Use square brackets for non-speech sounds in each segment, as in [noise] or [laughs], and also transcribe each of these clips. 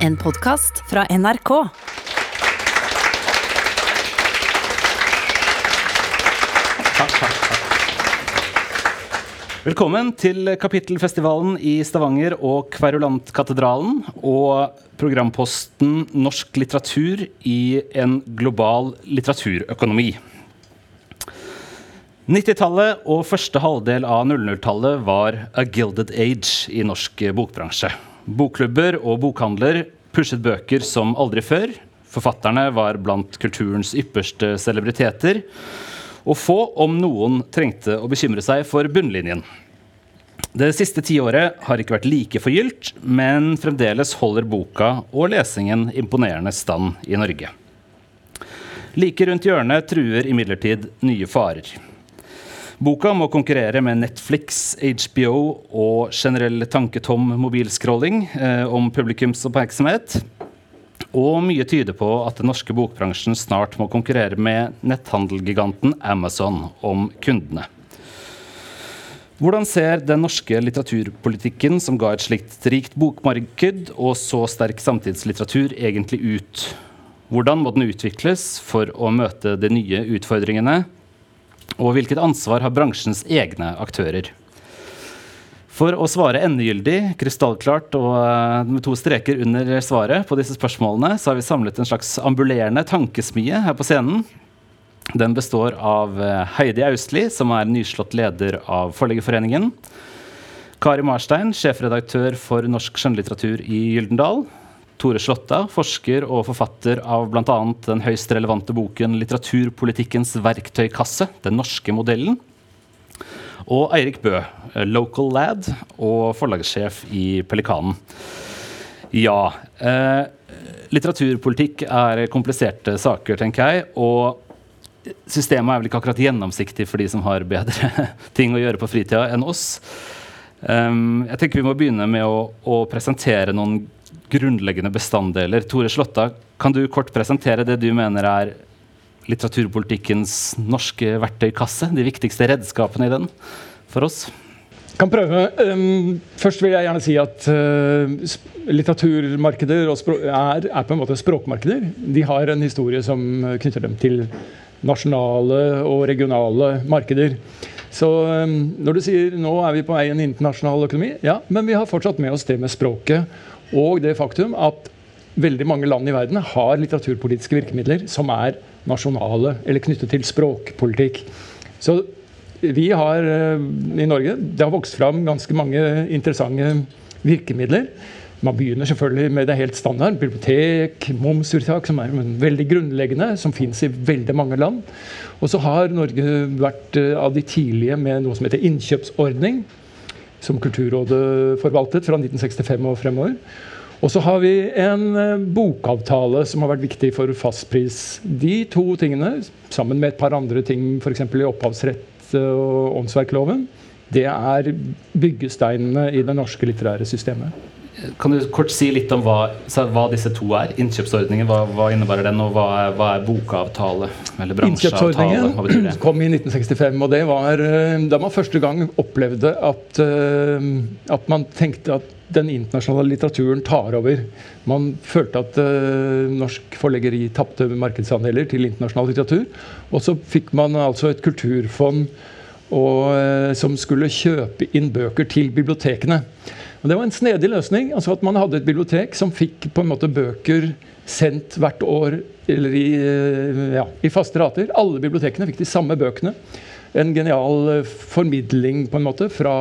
En podkast fra NRK. Velkommen til Kapittelfestivalen i Stavanger og Kverulantkatedralen og programposten Norsk litteratur i en global litteraturøkonomi. 90-tallet og første halvdel av 00-tallet var a gilded age i norsk bokbransje. Bokklubber og bokhandler pushet bøker som aldri før. Forfatterne var blant kulturens ypperste celebriteter. Og få, om noen, trengte å bekymre seg for bunnlinjen. Det siste tiåret har ikke vært like forgylt, men fremdeles holder boka og lesingen imponerende stand i Norge. Like rundt hjørnet truer imidlertid nye farer. Boka må konkurrere med Netflix, HBO og generell tanketom mobilscrolling eh, om publikums oppmerksomhet. Og mye tyder på at den norske bokbransjen snart må konkurrere med netthandelgiganten Amazon om kundene. Hvordan ser den norske litteraturpolitikken, som ga et slikt rikt bokmarked og så sterk samtidslitteratur, egentlig ut? Hvordan må den utvikles for å møte de nye utfordringene? Og hvilket ansvar har bransjens egne aktører? For å svare endegyldig, krystallklart og eh, med to streker under svaret på disse spørsmålene, så har vi samlet en slags ambulerende tankesmie her på scenen. Den består av eh, Heidi Austli, som er nyslått leder av Forleggerforeningen. Kari Marstein, sjefredaktør for norsk skjønnlitteratur i Gyldendal. Tore Slåtta, forsker og forfatter av bl.a. den høyst relevante boken 'Litteraturpolitikkens verktøykasse den norske modellen'. Og Eirik Bø, local lad og forlagssjef i Pelikanen. Ja. Eh, litteraturpolitikk er kompliserte saker, tenker jeg. Og systemet er vel ikke akkurat gjennomsiktig for de som har bedre [laughs] ting å gjøre på fritida enn oss. Um, jeg tenker Vi må begynne med å, å, presentere noen grunnleggende bestanddeler. Tore Slåtta, kan du kort presentere det du mener er litteraturpolitikkens norske verktøykasse? De viktigste redskapene i den for oss? kan prøve. Um, først vil jeg gjerne si at uh, litteraturmarkeder er, er, på en måte språkmarkeder. De har en historie som knytter dem til nasjonale og regionale markeder. Så um, når du sier nå er vi på vei i en internasjonal økonomi, ja, men vi har fortsatt med oss det med språket og det faktum at veldig mange land i verden har litteraturpolitiske virkemidler som er nasjonale eller knyttet til språkpolitikk. Så vi har eh, i Norge Det har vokst fram ganske mange interessante virkemidler. Man begynner selvfølgelig med det helt standard. Bibliotek, momsuttak, som er veldig grunnleggende, som fins i veldig mange land. Og så har Norge vært eh, av de tidlige med noe som heter innkjøpsordning. Som Kulturrådet forvaltet fra 1965 og fremover. Og så har vi en eh, bokavtale som har vært viktig for fastpris. De to tingene, sammen med et par andre ting, f.eks. i opphavsrett og åndsverkloven, det er byggesteinene i det norske litterære systemet. Kan du kort si litt om hva, hva disse to er? Innkjøpsordningen, hva, hva innebærer den? Og hva er, hva er bokavtale? Eller bransjeavtale? Det? kom i 1965. og det var eh, da man første gang opplevde at, eh, at man tenkte at den internasjonale litteraturen tar over. Man følte at uh, norsk forleggeri tapte markedsandeler til internasjonal litteratur. Og så fikk man altså et kulturfond og, som skulle kjøpe inn bøker til bibliotekene. Og Det var en snedig løsning. altså at Man hadde et bibliotek som fikk på en måte bøker sendt hvert år eller i, uh, ja, i faste rater. Alle bibliotekene fikk de samme bøkene. En genial formidling på en måte fra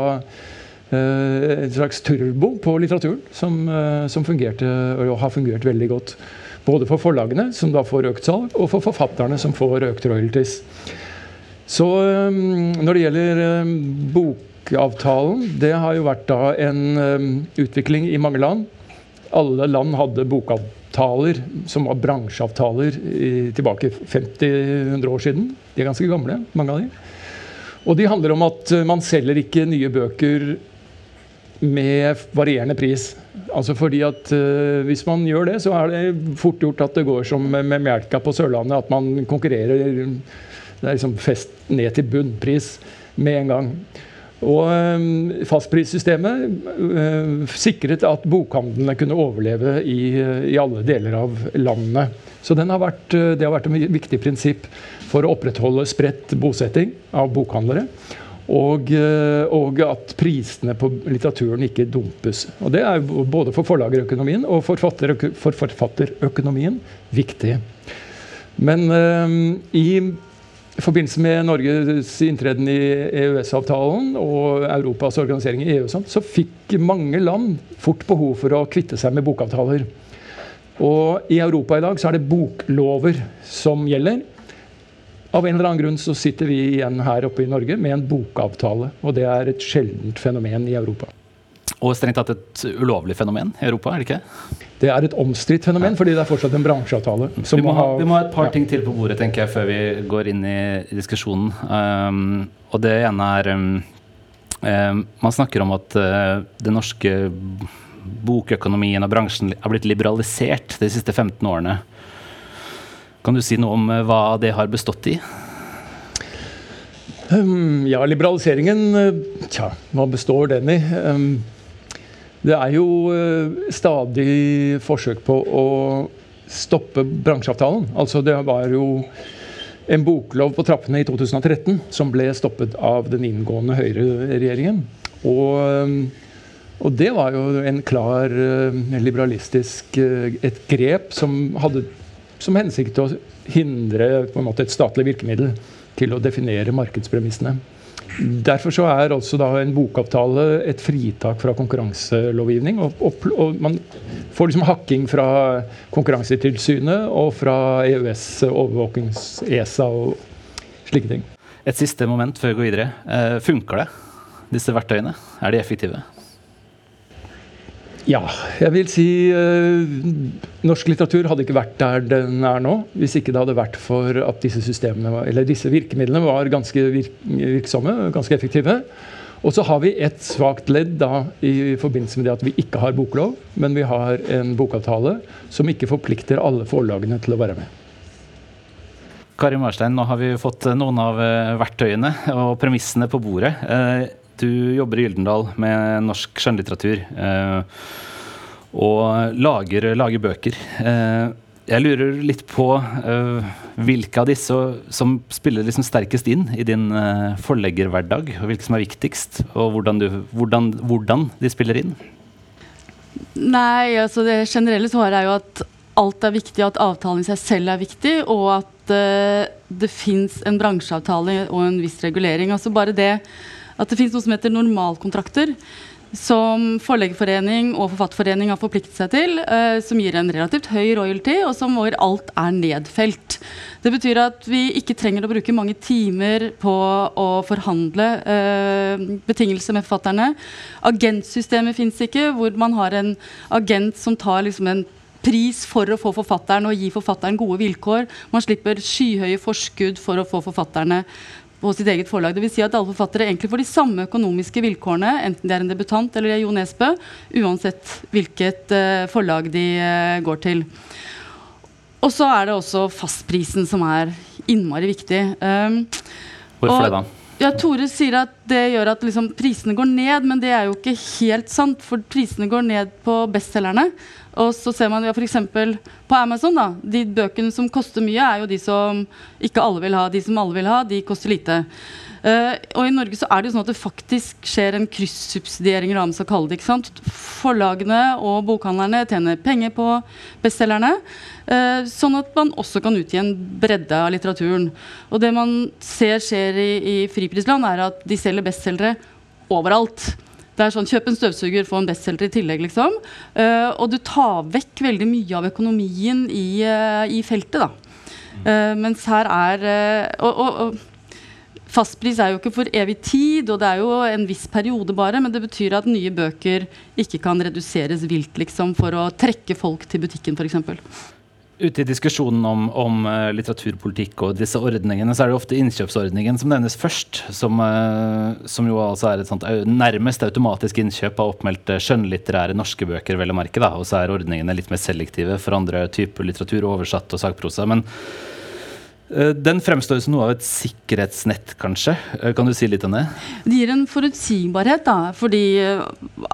Eh, en slags turbo på litteraturen som, eh, som fungerte og har fungert veldig godt. Både for forlagene, som da får økt salg, og for forfatterne, som får økt royalties. Så eh, når det gjelder bokavtalen, det har jo vært da en utvikling i mange land. Alle land hadde bokavtaler som var bransjeavtaler tilbake 50-100 år siden. De er ganske gamle, mange av de. Og de handler om at man selger ikke nye bøker med varierende pris. Altså fordi at uh, Hvis man gjør det, så er det fort gjort at det går som med melka på Sørlandet. At man konkurrerer Det er liksom fest ned til bunnpris med en gang. Og um, Fastprissystemet uh, sikret at bokhandlene kunne overleve i, i, alle deler av landet. Så har vært, det har vært et viktig prinsipp for å opprettholde spredt bosetting av bokhandlere. Og, og, at prisene på litteraturen ikke dumpes. Og Det er både for forlagerøkonomien og for forfatterøkonomien viktig. Men øh, i i forbindelse med Norges inntreden i EØS-avtalen og Europas organisering i EU, så fikk mange land fort behov for å kvitte seg med bokavtaler. Og I Europa i dag så er det boklover som gjelder. Av en eller annen grunn så sitter vi igjen her oppe i Norge med en bokavtale. Og det er et sjeldent fenomen i Europa. Og strengt tatt et ulovlig fenomen i Europa, er det ikke? Det er et omstridt fenomen, fordi det er fortsatt en bransjeavtale. Vi må, ha, vi, må ha, et par ja. ting til på bordet tenker jeg, før vi går inn i diskusjonen. Um, og det ene er um, um, Man snakker om at uh, den norske bokøkonomien og bransjen har blitt liberalisert de siste 15 årene. Kan du si noe om uh, hva det har bestått i? Um, ja, liberaliseringen uh, Tja, hva består den i? Det er jo eh, stadig forsøk på å stoppe bransjeavtalen. Altså det var jo en boklov på trappene i 2013 som ble stoppet av den inngående Høyre-regjeringen. Og, eh, og, det var jo en klar eh, liberalistisk et grep som hadde som hensikt å hindre på en måte, et statlig virkemiddel til å definere markedspremissene. Derfor så er altså da en bokavtale et fritak fra konkurranselovgivning. Og, og, og man får liksom hakking fra Konkurransetilsynet og fra EØS, overvåkings, ESA og slike ting. Et siste moment før vi går videre. Eh, funker det, disse verktøyene? Er de effektive? Ja, jeg vil si eh, norsk litteratur hadde ikke vært der den er nå, hvis ikke det hadde vært for at disse systemene, eller disse virkemidlene var ganske virk virksomme, ganske effektive. Og så har vi et svakt ledd da, i forbindelse med det at vi ikke har boklov, men vi har en bokavtale som ikke forplikter alle forlagene til å være med. Kari Marstein, nå har vi fått noen av eh, verktøyene og premissene på bordet. Uh, du jobber i Gyldendal med norsk skjønnlitteratur eh, og lager, lager bøker. Eh, jeg lurer litt på eh, hvilke av disse som spiller liksom sterkest inn i din forleggerhverdag, og hvilke som er viktigst, og hvordan, du, hvordan, hvordan de spiller inn? Nei, altså det generelle svaret er jo at alt er viktig, at avtalen i seg selv er viktig, og at uh, det fins en bransjeavtale og en viss regulering. Altså bare det at det finnes noe som heter normalkontrakter. Som Forleggerforening og Forfatterforening har forpliktet seg til. Eh, som gir en relativt høy royalty, og som hvor alt er nedfelt. Det betyr at vi ikke trenger å bruke mange timer på å forhandle eh, betingelser med forfatterne. Agentsystemet fins ikke, hvor man har en agent som tar liksom en pris for å få forfatteren og gi forfatteren gode vilkår. Man slipper skyhøye forskudd for å få forfatterne på sitt eget forlag. Det vil si at alle forfattere egentlig får de samme økonomiske vilkårene, enten det er en debutant eller Jo Nesbø, uansett hvilket uh, forlag de uh, går til. Og så er det også fastprisen som er innmari viktig. Um, Hvorfor det, da? Ja, Tore sier at det gjør at liksom, prisene går ned, men det er jo ikke helt sant. For prisene går ned på bestselgerne. Og så ser man ja, f.eks. på Amazon, da. De bøkene som koster mye, er jo de som ikke alle vil ha. De som alle vil ha, de koster lite. Uh, og i Norge så er det jo sånn at det faktisk skjer en kryssubsidiering, la oss kalle det. ikke sant? Forlagene og bokhandlerne tjener penger på bestselgerne. Uh, sånn at man også kan utgi en bredde av litteraturen. Og det man ser skjer i, i friprisland, er at de selger bestselgere overalt. Det er sånn, Kjøp en støvsuger, få en bestselger i tillegg. liksom. Uh, og du tar vekk veldig mye av økonomien i, uh, i feltet. da. Uh, mens her er og, og, og, Fastpris er jo ikke for evig tid, og det er jo en viss periode bare, men det betyr at nye bøker ikke kan reduseres vilt liksom, for å trekke folk til butikken f.eks. Ute i diskusjonen om, om uh, litteraturpolitikk og disse ordningene, så er det ofte innkjøpsordningen som nevnes først. Som, uh, som jo altså er et sånt nærmest automatisk innkjøp av oppmeldte skjønnlitterære norske bøker, vel å merke. da, Og så er ordningene litt mer selektive for andre typer litteratur, oversatt og sakprosa. Men Eh, den fremstår som noe av et sikkerhetsnett, kanskje. Eh, kan du si litt om det? Det gir en forutsigbarhet, da, fordi eh,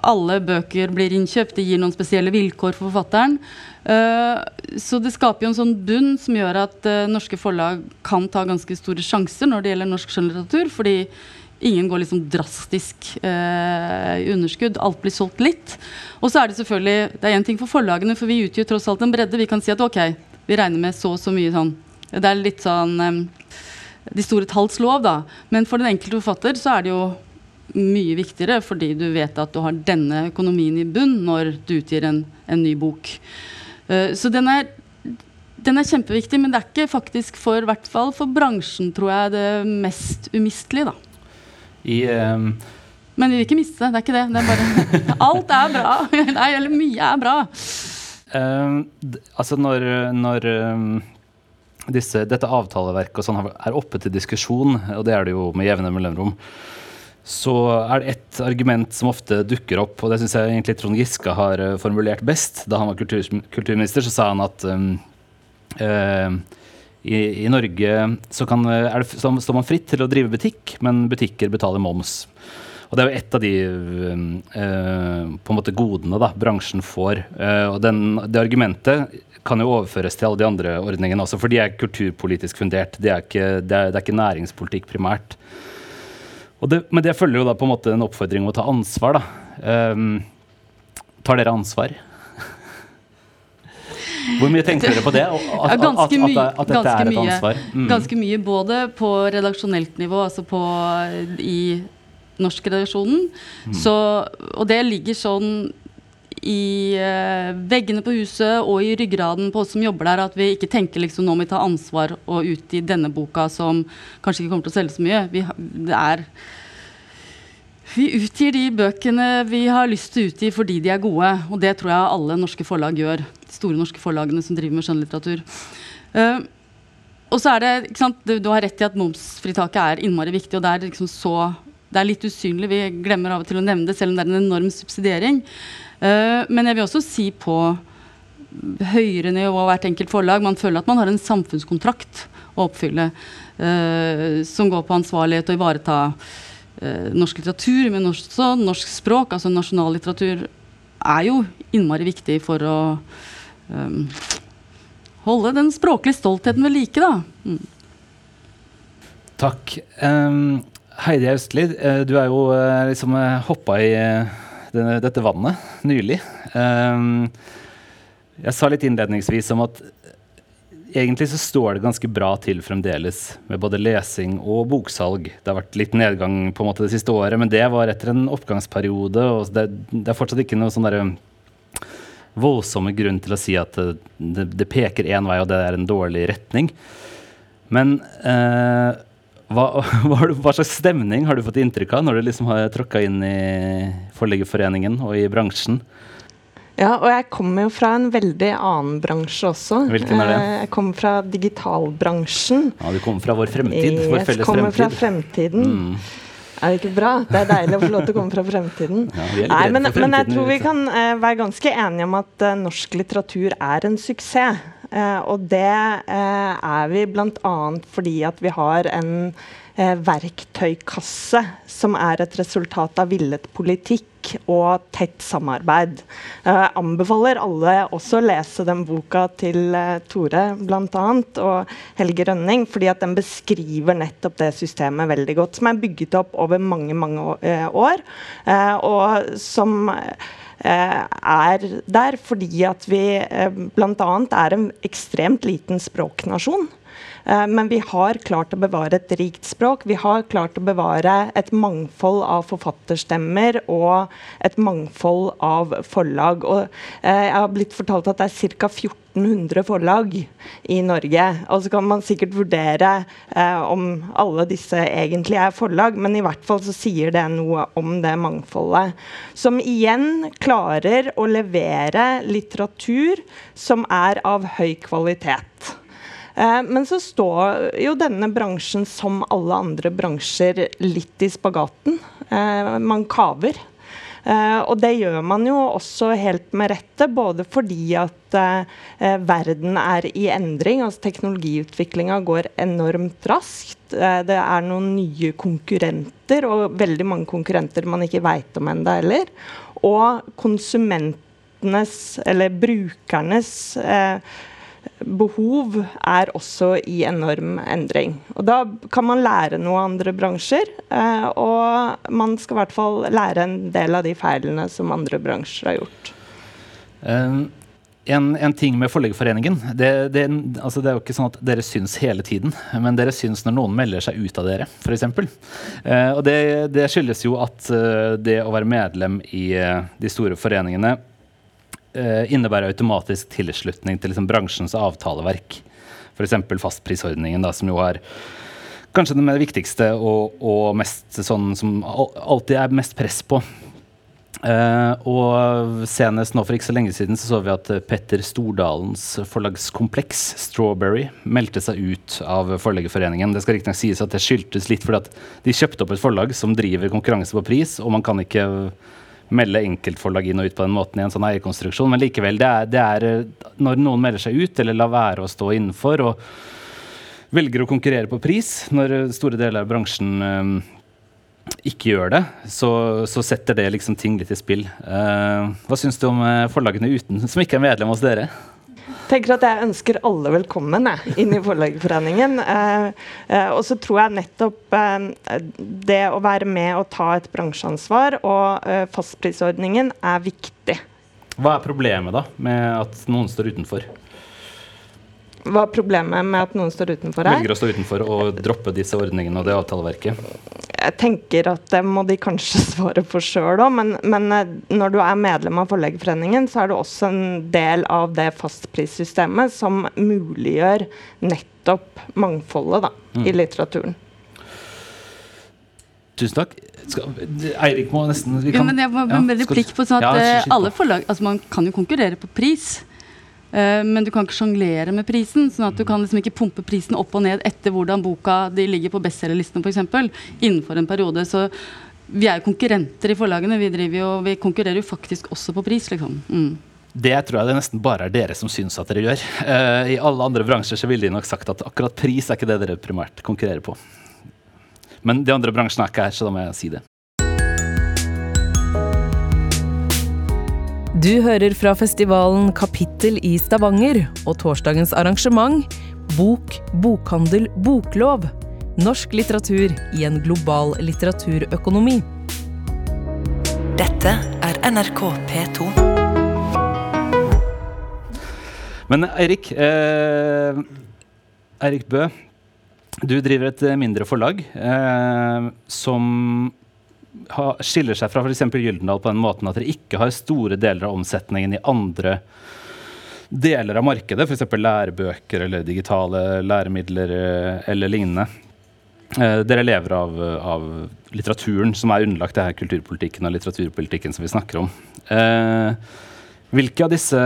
alle bøker blir innkjøpt. Det gir noen spesielle vilkår for forfatteren. Så det skaper jo en sånn bunn som gjør at norske forlag kan ta ganske store sjanser når det gjelder norsk skjønnlitteratur, fordi ingen går liksom drastisk i underskudd. Alt blir solgt litt. Og så er det selvfølgelig Det er én ting for forlagene, for vi utgjør tross alt en bredde. Vi kan si at ok, vi regner med så og så mye sånn det er litt sånn De store talls lov, da. Men for den enkelte forfatter så er det jo mye viktigere, fordi du vet at du har denne økonomien i bunn når du utgir en, en ny bok. Uh, så den er, den er kjempeviktig, men det er ikke faktisk for, hvert fall for bransjen, tror jeg, det mest umistelige, da. I, um men vi vil ikke miste det. Det er ikke det. det er bare, [laughs] alt er bra. [laughs] Nei, eller mye er bra. Um, altså når, når um disse, dette avtaleverket og sånn er oppe til diskusjon, og det er det jo med jevne mellomrom, så er det ett argument som ofte dukker opp, og det syns jeg egentlig Trond Giske har uh, formulert best. Da han var kultur, kulturminister, så sa han at um, uh, i, i, Norge så, kan, det, så, står man fritt til å drive butikk, men butikker betaler moms. Og det er jo et av de uh, på en måte godene da, bransjen får. og den, det argumentet kan jo overføres til alle de andre ordningene også, for de er kulturpolitisk fundert. Det er ikke, det er, det er ikke næringspolitikk primært. Det, men det følger jo da på en måte en oppfordring om å ta ansvar. da. Um, tar dere ansvar? [laughs] Hvor mye tenker dere på det? At, at, at, at, at er et ansvar? Mm. Ganske mye. Både på redaksjonelt nivå, altså på, i norskredaksjonen. Mm. og det ligger sånn i uh, veggene på huset og i ryggraden på oss som jobber der, at vi ikke tenker liksom nå må vi ta ansvar og utgi denne boka som kanskje ikke kommer til å selge så mye. Vi, det er vi utgir de bøkene vi har lyst til å utgi fordi de er gode. Og det tror jeg alle norske forlag gjør. De store norske forlagene som driver med skjønnlitteratur. Uh, og så er det, ikke sant, du, du, har rett i at momsfritaket er innmari viktig. og det er, liksom så, det er litt usynlig. Vi glemmer av og til å nevne det, selv om det er en enorm subsidiering. Eh, men jeg vil også si på høyere nivå hvert enkelt forlag. Man føler at man har en samfunnskontrakt å oppfylle uh, som går på ansvarlighet og ivareta uh, norsk litteratur, men også norsk språk. Altså nasjonallitteratur er jo innmari viktig for å um, holde den språklige stoltheten ved like, da. Mm. Takk. Um, Heidi Austli, du er jo liksom hoppa i denne, dette vannet nylig. Um, jeg sa litt innledningsvis om at egentlig så står det ganske bra til fremdeles med både lesing og boksalg. Det har vært litt nedgang på en måte det siste året, men det var etter en oppgangsperiode. og Det, det er fortsatt ikke noe sånn der voldsomme grunn til å si at det, det, peker én vei, og det er en dårlig retning. Men eh, hva, [laughs] hva, hva, slags stemning har du fått inntrykk av når du liksom har tråkka inn i Forleggerforeningen og i bransjen? Ja, og jeg kommer jo fra en veldig annen bransje også. Hvilken er det? Eh, jeg kommer fra digitalbransjen. Ja, Du kommer fra vår fremtid? Vår felles fremtid? Jeg kommer fra fremtiden. Mm. Er det ikke bra? Det er deilig å få lov til å komme fra fremtiden. Ja, Nei, men, men, jeg tror vi kan uh, være ganske enige om at uh, norsk litteratur er en suksess. Uh, og det er vi bl.a. fordi at vi har en eh, verktøykasse som er et resultat av villet politikk og tett samarbeid. Jeg eh, anbefaler alle også å lese den boka til eh, Tore bl.a. og Helge Rønning, fordi at den beskriver nettopp det systemet veldig godt, som er bygget opp over mange, mange eh, år, eh, og som eh, er der fordi at vi eh, bl.a. er en ekstremt liten språknasjon. Eh, men vi har klart å bevare et rikt språk. Vi har klart å bevare et mangfold av forfatterstemmer og et mangfold av forlag. Og eh, jeg har blitt fortalt at det er ca. 1400 forlag i Norge. Og så kan man sikkert vurdere eh, om alle disse egentlig er forlag, men i hvert fall så sier det noe om det mangfoldet. Som igjen klarer å levere litteratur som er av høy kvalitet. Eh, men så står jo denne bransjen, som alle andre bransjer, litt i spagaten. Eh, man kaver. Uh, og det gjør man jo også helt med rette, både fordi at uh, verden er i endring. altså Teknologiutviklinga går enormt raskt. Uh, det er noen nye konkurrenter, og veldig mange konkurrenter man ikke veit om ennå heller. Og konsumentenes, eller brukernes, behov er også i enorm endring. Og Da kan man lære noe av andre bransjer, eh, og man skal i hvert fall lære en del av de feilene som andre bransjer har gjort. Um, en, en, ting med Forleggerforeningen det, det, altså det, er jo ikke sånn at dere syns hele tiden, men dere syns når noen melder seg ut av dere, f.eks. Uh, og det, det, skyldes jo at uh, det å være medlem i uh, de store foreningene eh, innebærer automatisk tilslutning til liksom, bransjens avtaleverk. F.eks. fastprisordningen, da, som jo er kanskje det viktigste og, og mest sånn som alltid er mest press på. Uh, og senest nå for ikke så lenge siden så, så vi at Petter Stordalens forlagskompleks, Strawberry, meldte seg ut av Forleggerforeningen. Det skal riktignok sies at det skyldtes litt fordi at de kjøpte opp et forlag som driver konkurranse på pris, og man kan ikke melde enkeltforlag inn og ut på den måten i en sånn eierkonstruksjon. Men likevel, det er, det er, eh, når noen melder seg ut eller lar være å stå innenfor og velger å konkurrere på pris, når store deler av bransjen um, ikke gjør det, så, så, setter det liksom ting litt i spill. Uh, hva syns du om forlagene uten, som ikke er medlem hos dere? Tenker at jeg ønsker alle velkommen jeg, inn i Forleggerforeningen. [laughs] Eh, eh, og så tror jeg nettopp eh, det å være med og ta et bransjeansvar og eh, fastprisordningen er viktig. Hva er problemet da med at noen står utenfor? Hva er problemet med at noen står utenfor her? Velger å stå utenfor og droppe disse ordningene og det avtaleverket? Jeg tenker at det må de kanskje [laughs] svare for sjøl òg, men, men, eh, når du er medlem av Forleggerforeningen, så er du også en del av det fastprissystemet som muliggjør nettopp mangfoldet da, mm. i litteraturen. Tusen takk. Skal, Eirik må nesten kan, ja, men Jeg må ja, en replikk på sånn at ja, alle forlag altså Man kan jo konkurrere på pris. Eh, men du kan ikke sjonglere med prisen. sånn at du kan liksom ikke pumpe prisen opp og ned etter hvordan boka de ligger på bestselgerlisten f.eks. innenfor en periode. Så vi er jo konkurrenter i forlagene. Vi, jo, vi konkurrerer jo faktisk også på pris, liksom. Mm. Det tror jeg det nesten bare er dere som syns at dere gjør. Uh, I alle andre bransjer så ville de nok sagt at akkurat pris er ikke det dere primært konkurrerer på. Men de andre bransjene er ikke her, så da må jeg si det. Du hører fra festivalen Kapittel i Stavanger og torsdagens arrangement Bok, bokhandel, boklov. Norsk litteratur i en global litteraturøkonomi. Dette er NRK P2. Men Eirik eh, Eirik Bø, du driver et mindre forlag eh, som skiller seg fra f.eks. Gyldendal på den måten at dere ikke har store deler av omsetningen i andre deler av markedet, f.eks. lærebøker eller digitale læremidler eh, eller lignende. Eh, dere lever av, av, litteraturen som er underlagt det her kulturpolitikken og litteraturpolitikken som vi snakker om. Eh, hvilke av disse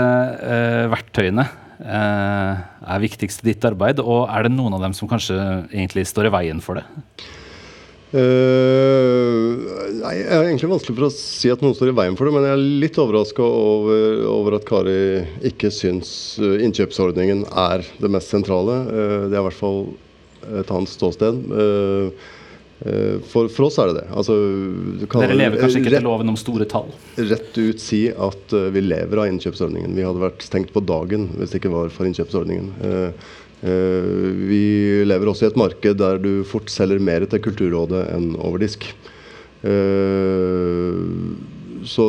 verktøyene er viktigst i ditt arbeid, og er det noen av dem som kanskje egentlig står i veien for det? Uh, nei, Jeg er egentlig vanskelig for å si at noen står i veien for det, men jeg er litt overraska over, over, at Kari ikke syns uh, innkjøpsordningen er det mest sentrale. Uh, det er i hvert fall et annet ståsted. For, for, oss er det det. Altså, Dere lever kanskje ikke rett, til loven om store tall? Rett ut si at vi lever av innkjøpsordningen. Vi hadde vært stengt på dagen hvis det ikke var for innkjøpsordningen. Eh, vi lever også i et marked der du fort selger mer til Kulturrådet enn over disk. Eh, så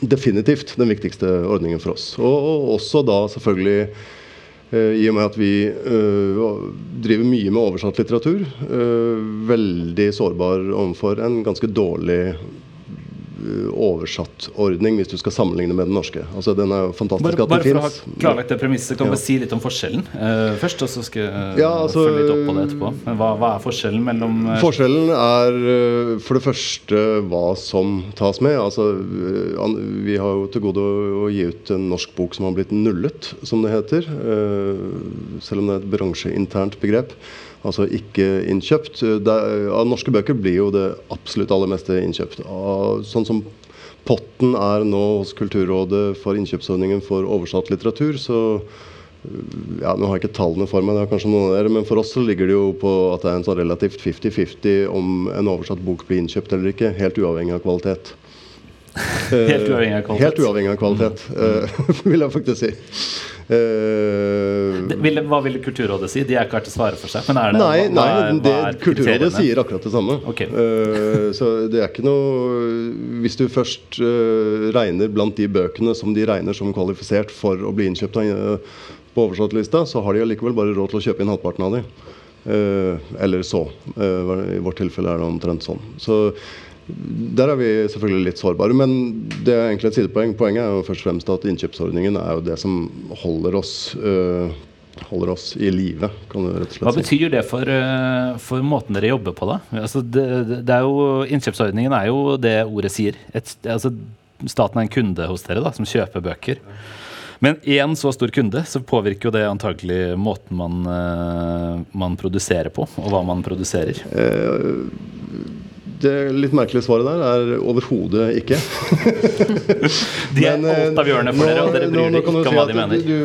definitivt den viktigste ordningen for oss. Og, også da selvfølgelig eh, i og med at vi driver mye med oversatt litteratur, veldig sårbar overfor en ganske dårlig Eh, oversatt ordning hvis du skal sammenligne med den norske. Altså Den er jo fantastisk bare, at den finnes. Bare for å ha klarlagt det premisset, kan ja. si litt om forskjellen uh, først? Og så skal jeg ja, altså, følge litt opp på det etterpå. Men hva, hva er forskjellen mellom uh, Forskjellen er uh, for det første hva som tas med. Altså Vi har jo til gode å, gi ut en norsk bok som har blitt nullet, som det heter. selv om det er et bransjeinternt begrep altså ikke innkjøpt. Det, av norske bøker blir jo det absolutt aller meste innkjøpt. Av, sånn som potten er nå hos Kulturrådet for innkjøpsordningen for oversatt litteratur, så ja, Nå har jeg ikke tallene for meg, det er kanskje noen av dere, men for oss så ligger det jo på at det er en sånn relativt 50-50 om en oversatt bok blir innkjøpt eller ikke, helt uavhengig av kvalitet. [laughs] helt uavhengig av kvalitet? Helt uavhengig av kvalitet, mm. [laughs] vil jeg faktisk si. Uh, hva ville Kulturrådet si? De er ikke her til å svare for seg. Men er det, nei, hva, hva, er, det, hva Kulturrådet sier akkurat det samme. Okay. Uh, så det er ikke noe Hvis du først uh, regner blant de bøkene som de regner som kvalifisert for å bli innkjøpt på oversattlista, så har de allikevel bare råd til å kjøpe inn halvparten av dem. eller så. I vårt tilfelle er det omtrent sånn. Så der er vi selvfølgelig litt sårbare, men det er egentlig et sidepoeng. Poenget er jo først og fremst at innkjøpsordningen er jo det som holder oss, øh, holder oss i live. Hva betyr det for, øh, for, måten dere jobber på, da? Altså, det, det er jo, innkjøpsordningen er jo det ordet sier. Et, altså, staten er en kunde hos dere da, som kjøper bøker. Men én så stor kunde, så påvirker jo det antagelig måten man, øh, man produserer på, og hva man produserer. Eh, det litt merkelige svaret der er overhodet ikke. [laughs] de er altavgjørende for dere, og dere bryr dere ikke om hva de mener. Du,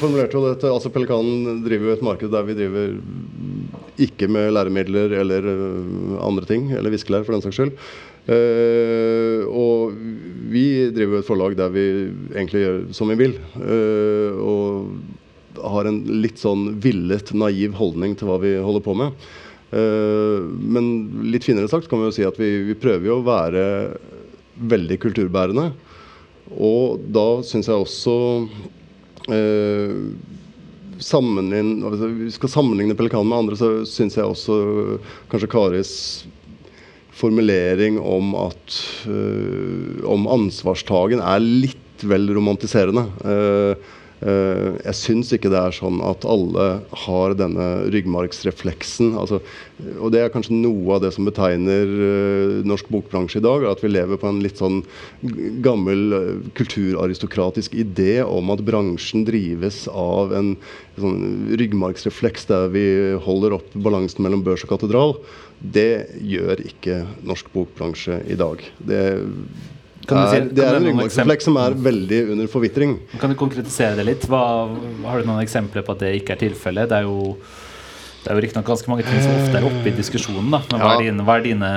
formulerte jo dette, altså Pelikanen driver jo et marked der vi driver ikke med læremidler eller øh, andre ting, eller viskelær for den saks skyld. Uh, og vi driver jo et forlag der vi egentlig gjør som vi vil. Uh, og har en litt sånn villet, naiv holdning til hva vi holder på med. Eh, men litt finere sagt kan vi jo si at vi, vi prøver jo å være veldig kulturbærende. Og da syns jeg også eh, altså, Vi skal sammenligne Pelikanen med andre, så syns jeg også kanskje Karis formulering om at eh, om ansvarstagen er litt vel romantiserende. Uh, jeg syns ikke det er sånn at alle har denne ryggmargsrefleksen. Altså, og det er kanskje noe av det som betegner uh, norsk bokbransje i dag. At vi lever på en litt sånn gammel uh, kulturaristokratisk idé om at bransjen drives av en sånn ryggmargsrefleks der vi holder opp balansen mellom børs og katedral. Det gjør ikke norsk bokbransje i dag. Det Si, det er en ryggmargsrefleks som er veldig under forvitring. Kan du konkretisere det litt? Hva, har du noen eksempler på at det ikke er tilfellet? Det er jo det er jo riktignok ganske mange ting som ofte er oppe i diskusjonen. da Men hva er dine, hva er dine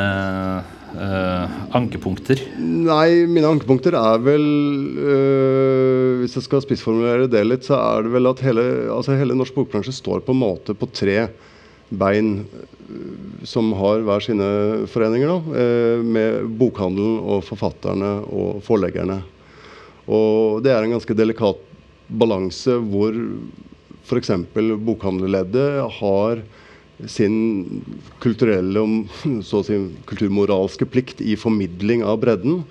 øh, ankepunkter? Nei, mine ankepunkter er vel øh, Hvis jeg skal spissformulere det litt, så er det vel at hele, altså hele norsk bokbransje står på en måte på tre bein som har hver sine foreninger, da, eh, med bokhandelen og forfatterne og forleggerne. Og det er en ganske delikat balanse hvor f.eks. bokhandlerleddet har sin kulturelle og [laughs] så å si, kulturmoralske plikt i formidling av bredden.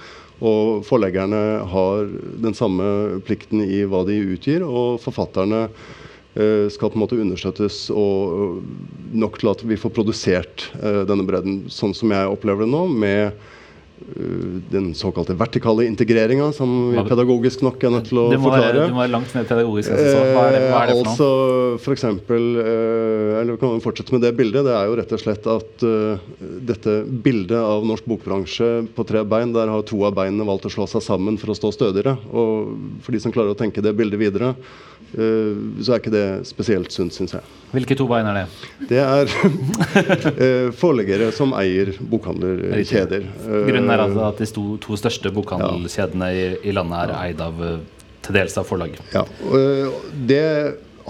Og forleggerne har den samme plikten i hva de utgir, og forfatterne Eh, skal på en måte understøttes og nok til at vi får produsert eh, denne bredden sånn som jeg opplever det nå, med Eh, den såkalte vertikale integreringa, som vi pedagogisk nok er nødt til å det må forklare. Være, du må være langt mer pedagogisk. Altså. Hva, er det, hva er det for altså, noe? For eksempel, eh, eller kan vi fortsette med det bildet. Det er jo rett og slett at uh, dette bildet av norsk bokbransje på tre bein, der har to av beinene valgt å slå seg sammen for å stå stødigere. Og for de som klarer å tenke det bildet videre, så er ikke det spesielt sunt, syns jeg. Hvilke to bein er det? Det er uh, [laughs] forleggere som eier bokhandlerkjeder. Grunnen er altså at de to, største bokhandelskjedene i, i, landet er eid av eh, til dels av forlag. Ja, det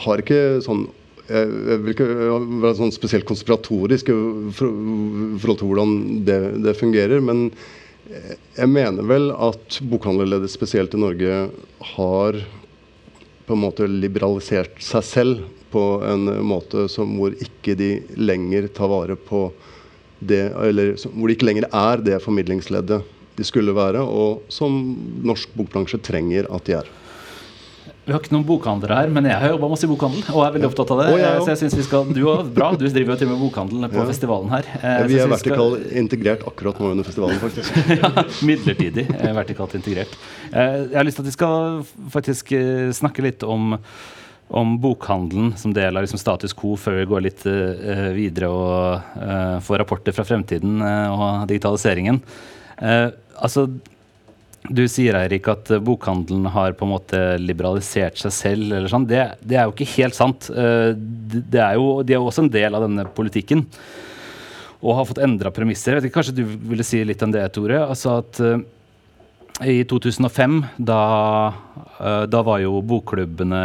har ikke sånn jeg vil ikke være sånn spesielt konspiratorisk i forhold til hvordan det, det, fungerer. Men jeg mener vel at bokhandlerleddet spesielt i Norge har på en måte liberalisert seg selv på en måte som, hvor ikke de lenger tar vare på det, eller hvor det ikke lenger er det formidlingsleddet de skulle være, og som norsk bokbransje trenger at de er. Vi har ikke noen bokhandlere her, men jeg har jobba masse i bokhandel. Og er veldig opptatt av det. Oh, så jeg synes vi skal, Du òg, bra. Du driver jo til med bokhandel på ja. festivalen her. Ja, vi er vertikalt skal... integrert akkurat nå under festivalen, faktisk. [laughs] ja, midlertidig vertikalt integrert. Eh, jeg har lyst til at vi skal faktisk eh, snakke litt om om bokhandelen som del av liksom status quo før vi går litt videre og får rapporter fra fremtiden og digitaliseringen. altså, du sier Eirik, at bokhandelen har på en måte liberalisert seg selv. eller sånn. Det, det er jo ikke helt sant. Det er jo, de er jo også en del av denne politikken og har fått endra premisser. Jeg vet ikke, Kanskje du ville si litt om det, Tore? Altså at I 2005, da, da var jo bokklubbene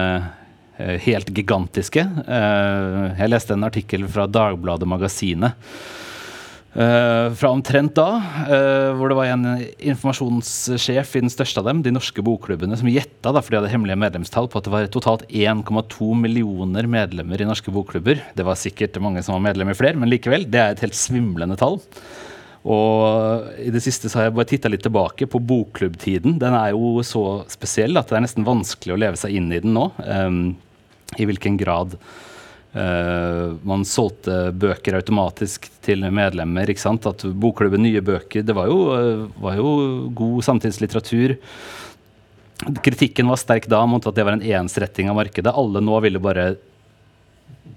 helt gigantiske. Jeg leste en artikkel fra Dagbladet Magasinet Uh, fra omtrent da, uh, hvor det var en informasjonssjef i den største av dem, de norske bokklubbene, som gjetta, for de hadde hemmelige medlemstall, på at det var totalt 1,2 millioner medlemmer i norske bokklubber. Det var sikkert mange som var medlem i flere, men likevel, det er et helt svimlende tall. Og i det siste så har jeg bare titta litt tilbake på bokklubbtiden. Den er jo så spesiell at det er nesten vanskelig å leve seg inn i den nå. Um, I hvilken grad man solgte bøker automatisk til medlemmer. ikke sant? At Bokklubben Nye Bøker Det var jo, uh, var jo god samtidslitteratur. Kritikken var sterk da mot at det var en ensretting av markedet. Alle nå ville bare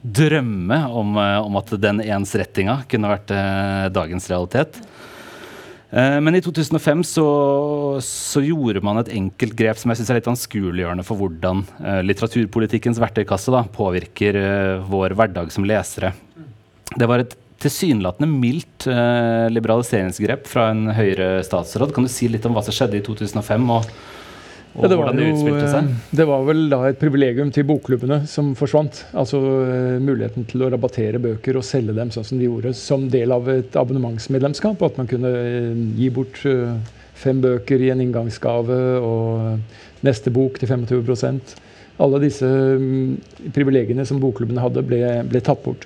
drømme om, uh, om at den ensrettinga kunne vært dagens realitet. Eh, men i 2005 så, så, gjorde man et enkelt grep som jeg synes er litt anskueliggjørende for hvordan uh, litteraturpolitikkens verktøykasse da, påvirker uh, vår hverdag som lesere. Det var et tilsynelatende mildt liberaliseringsgrep fra en høyre statsråd. Kan du si litt om hva som skjedde i 2005? og og ja, hvordan det utspilte seg? Eh, det var vel da et privilegium til bokklubbene som forsvant. Altså uh, muligheten til å rabattere bøker og selge dem sånn som de gjorde, som del av et abonnementsmedlemskap. At man kunne uh, gi bort fem bøker i en inngangsgave og neste bok til 25 Alle disse um, privilegiene som bokklubbene hadde, ble, ble tatt bort.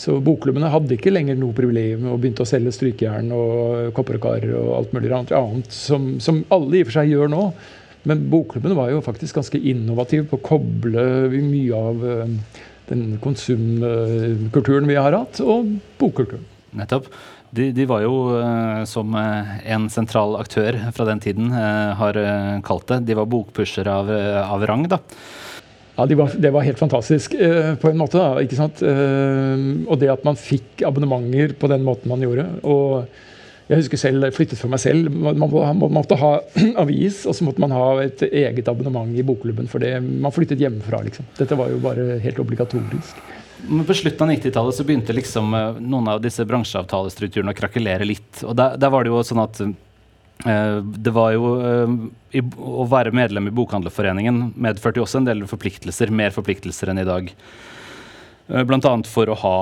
Så bokklubbene hadde ikke lenger noe privilegium og begynte å selge strykejern og kopper og alt mulig annet, som, som alle i og for seg gjør nå. Men bokklubben var jo faktisk ganske innovativ på å koble mye av eh, den konsumkulturen vi har hatt, og bokkulturen. Nettopp. De, de, var jo, uh, som uh, en sentral aktør fra den tiden har kalt det, de var bokpushere av, av rang. da. Ja, de var, Det var helt fantastisk på en måte. da, ikke sant? og det at man fikk abonnementer på den måten man gjorde. og jeg husker selv, jeg flyttet for meg selv. Man, måtte ha [clears throat] avis, og så måtte man ha et eget abonnement i bokklubben. For det, man flyttet hjemmefra, liksom. Dette var jo bare helt obligatorisk. Men på slutten av 90-tallet så begynte liksom eh, noen av disse bransjeavtalestrukturene å krakelere litt. Og der, der var det jo sånn at uh, det var jo uh, i, Å være medlem i Bokhandlerforeningen medførte jo også en del forpliktelser, mer forpliktelser enn i dag. Bl.a. for å ha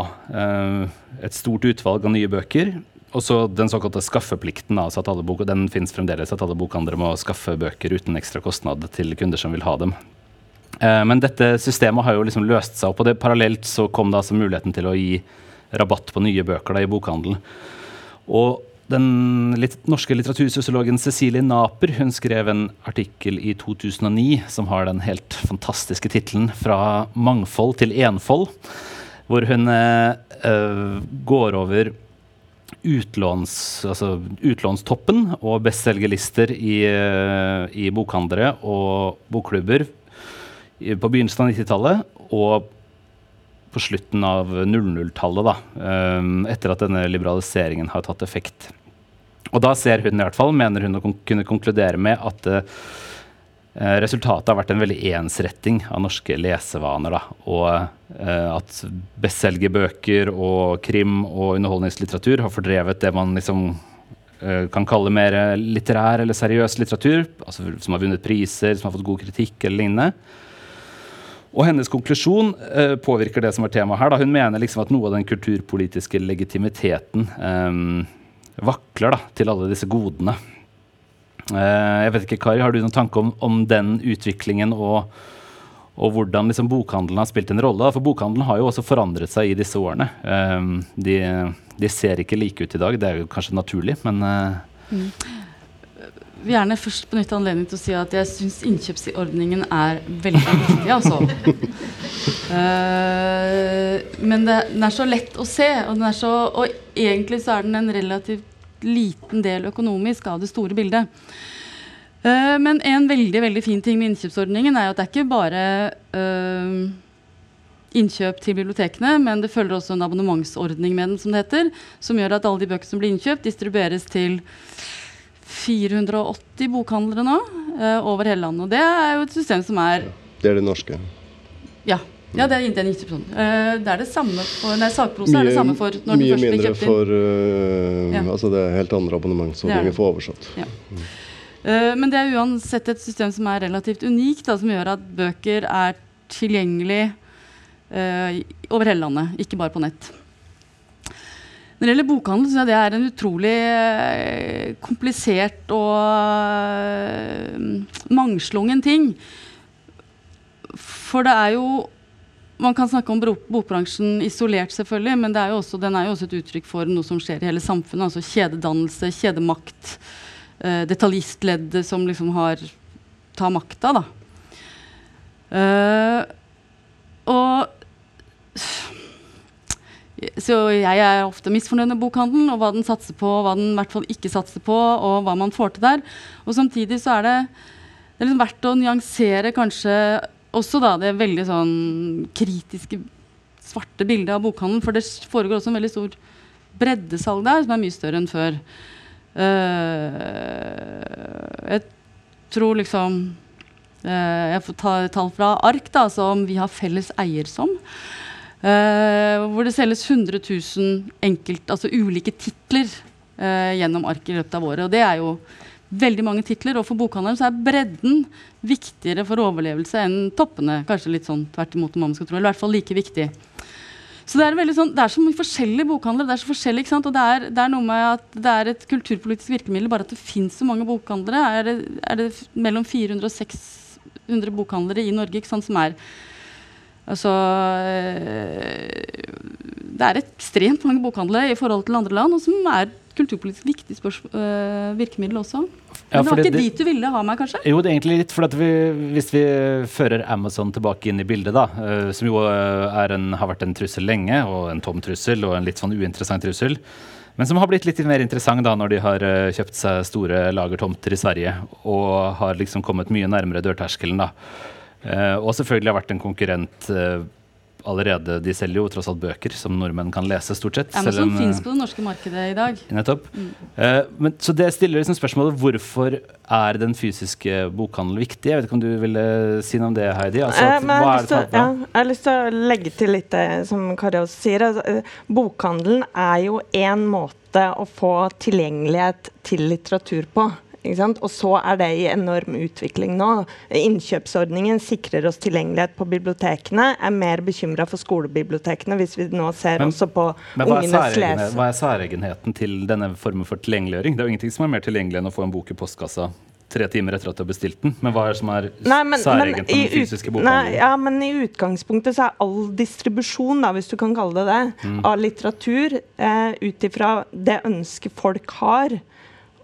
et stort utvalg av nye bøker. Og så den såkalte skaffeplikten, altså at alle bok, den finnes fremdeles. At alle bokhandlere må skaffe bøker uten ekstra kostnad til kunder som vil ha dem. Eh, men dette systemet har jo liksom løst seg opp, og det parallelt så kom det altså muligheten til å gi rabatt på nye bøker da, i bokhandelen. Og den litt, norske litteratursosiologen Cecilie Naper hun skrev en artikkel i 2009 som har den helt fantastiske tittelen 'Fra mangfold til enfold', hvor hun eh, eh går over utlåns, altså utlånstoppen og bestselgerlister i, eh, i bokhandlere og bokklubber på begynnelsen av 90-tallet og på slutten av 00-tallet, da, etter at denne liberaliseringen har tatt effekt. Og da ser hun i hvert fall, mener hun å kunne konkludere med at Eh, resultatet har vært en veldig ensretting av norske lesevaner. Da. Og eh, at bestselgerbøker og krim og underholdningslitteratur har fordrevet det man liksom eh, kan kalle mer litterær eller seriøs litteratur, altså som har vunnet priser, som har fått god kritikk eller lignende. Og hennes konklusjon eh, påvirker det som er temaet her. Da. Hun mener liksom at noe av den kulturpolitiske legitimiteten eh, vakler da, til alle disse godene. Eh, jeg vet ikke, Kari, Har du noen tanke om, om den utviklingen og, og hvordan liksom bokhandelen har spilt en rolle? For bokhandelen har jo også forandret seg i disse årene. Eh, de, de ser ikke like ut i dag. Det er jo kanskje naturlig, men eh, mm. vil gjerne først benytte anledningen til å si at jeg syns innkjøpsordningen er veldig viktig. altså. uh, [laughs] men det, den er så lett å se, og, så, og egentlig så er den en relativt liten del økonomisk av det store bildet. Uh, men en veldig veldig fin ting med innkjøpsordningen er at det er ikke bare uh, innkjøp til bibliotekene, men det følger også en abonnementsordning med den, som det heter, som gjør at alle de bøkene som blir innkjøpt, distribueres til 480 bokhandlere nå uh, over hele landet. Og det er jo et system som er Det er det norske? Ja. Ja, det er inntil 90 uh, Det er det samme for Nei, sakprosa er det samme for når den først blir kjøpt inn. Mye mindre for uh, ja. Altså det er helt andre abonnementsordninger for oversatt. Ja. Uh, men det er uansett et system som er relativt unikt, da, som gjør at bøker er tilgjengelig uh, over hele landet, ikke bare på nett. Når det gjelder bokhandel, syns jeg det er en utrolig eh, komplisert og eh, mangslungen ting. For det er jo Man kan snakke om bokbransjen isolert, selvfølgelig, men er også, den er jo også et uttrykk for noe som skjer i hele samfunnet. Altså kjededannelse, kjedemakt. Eh, detaljistleddet som liksom har tar makta, da. Uh, og så jeg er ofte misfornøyd med bokhandelen og hva den satser på, og hva den i hvert fall ikke satser på, og hva man får til der. Og samtidig så er det, det er liksom verdt å nyansere kanskje også da det veldig sånn kritiske, svarte bildet av bokhandelen. For det foregår også en veldig stor breddesalg der, som er mye større enn før. Uh, jeg tror liksom uh, Jeg får ta tall fra ark da, som vi har felles eier som. Uh, hvor det selges 100 000 enkelt, altså ulike titler gjennom ark i løpet av året. Og det er jo veldig mange titler. Og for bokhandleren så er bredden viktigere for overlevelse enn toppene. Kanskje litt sånn tvert imot om man skal tro, eller i hvert fall like viktig. Så det er, sånn, det er så mye forskjellige bokhandlere. Det er så forskjellig, ikke sant? Og det er, det er, noe med at det er et kulturpolitisk virkemiddel bare at det fins så mange bokhandlere. Er det, er det mellom 400 og 600 bokhandlere i Norge ikke sant, som er Altså eh, Det er ekstremt mange bokhandlere i forhold til andre land, og som er kulturpolitisk viktig uh, virkemiddel også. Men det var ikke det, dit du ville ha meg, kanskje? Jo, det er egentlig litt. For vi, hvis vi fører Amazon tilbake inn i bildet, da, uh, som jo en, har vært en trussel lenge, og en tom trussel, og en litt sånn uinteressant trussel, men som har blitt litt mer interessant da når de har kjøpt seg store lagertomter i Sverige og har liksom kommet mye nærmere dørterskelen. da. Uh, og selvfølgelig har vært en konkurrent uh, allerede. De selger jo tross alt bøker som nordmenn kan lese, stort sett. Ja, men som fins på det norske markedet i dag. Nettopp. Mm. Uh, men, så det stiller liksom spørsmålet hvorfor er den fysiske bokhandelen viktig? Jeg vet ikke om du ville si noe om det, Heidi? Altså, at, jeg, har til, ja, jeg, har lyst til å legge til litt det som Kari også sier. Altså, bokhandelen er jo én måte å få tilgjengelighet til litteratur på. Og så er det i enorm utvikling nå. Innkjøpsordningen sikrer oss tilgjengelighet på bibliotekene. Er mer bekymra for skolebibliotekene hvis vi nå ser men, også på men ungenes lese. Hva er særegenheten til denne formen for tilgjengeliggjøring? Det er jo ingenting som er mer tilgjengelig enn å få en bok i postkassa tre timer etter at du har bestilt den. Men hva er det som er særegent med den fysiske bokhandelen? Ja, men i utgangspunktet så er all distribusjon, da, hvis du kan kalle det det, mm. av litteratur eh, ut ifra det ønsket folk har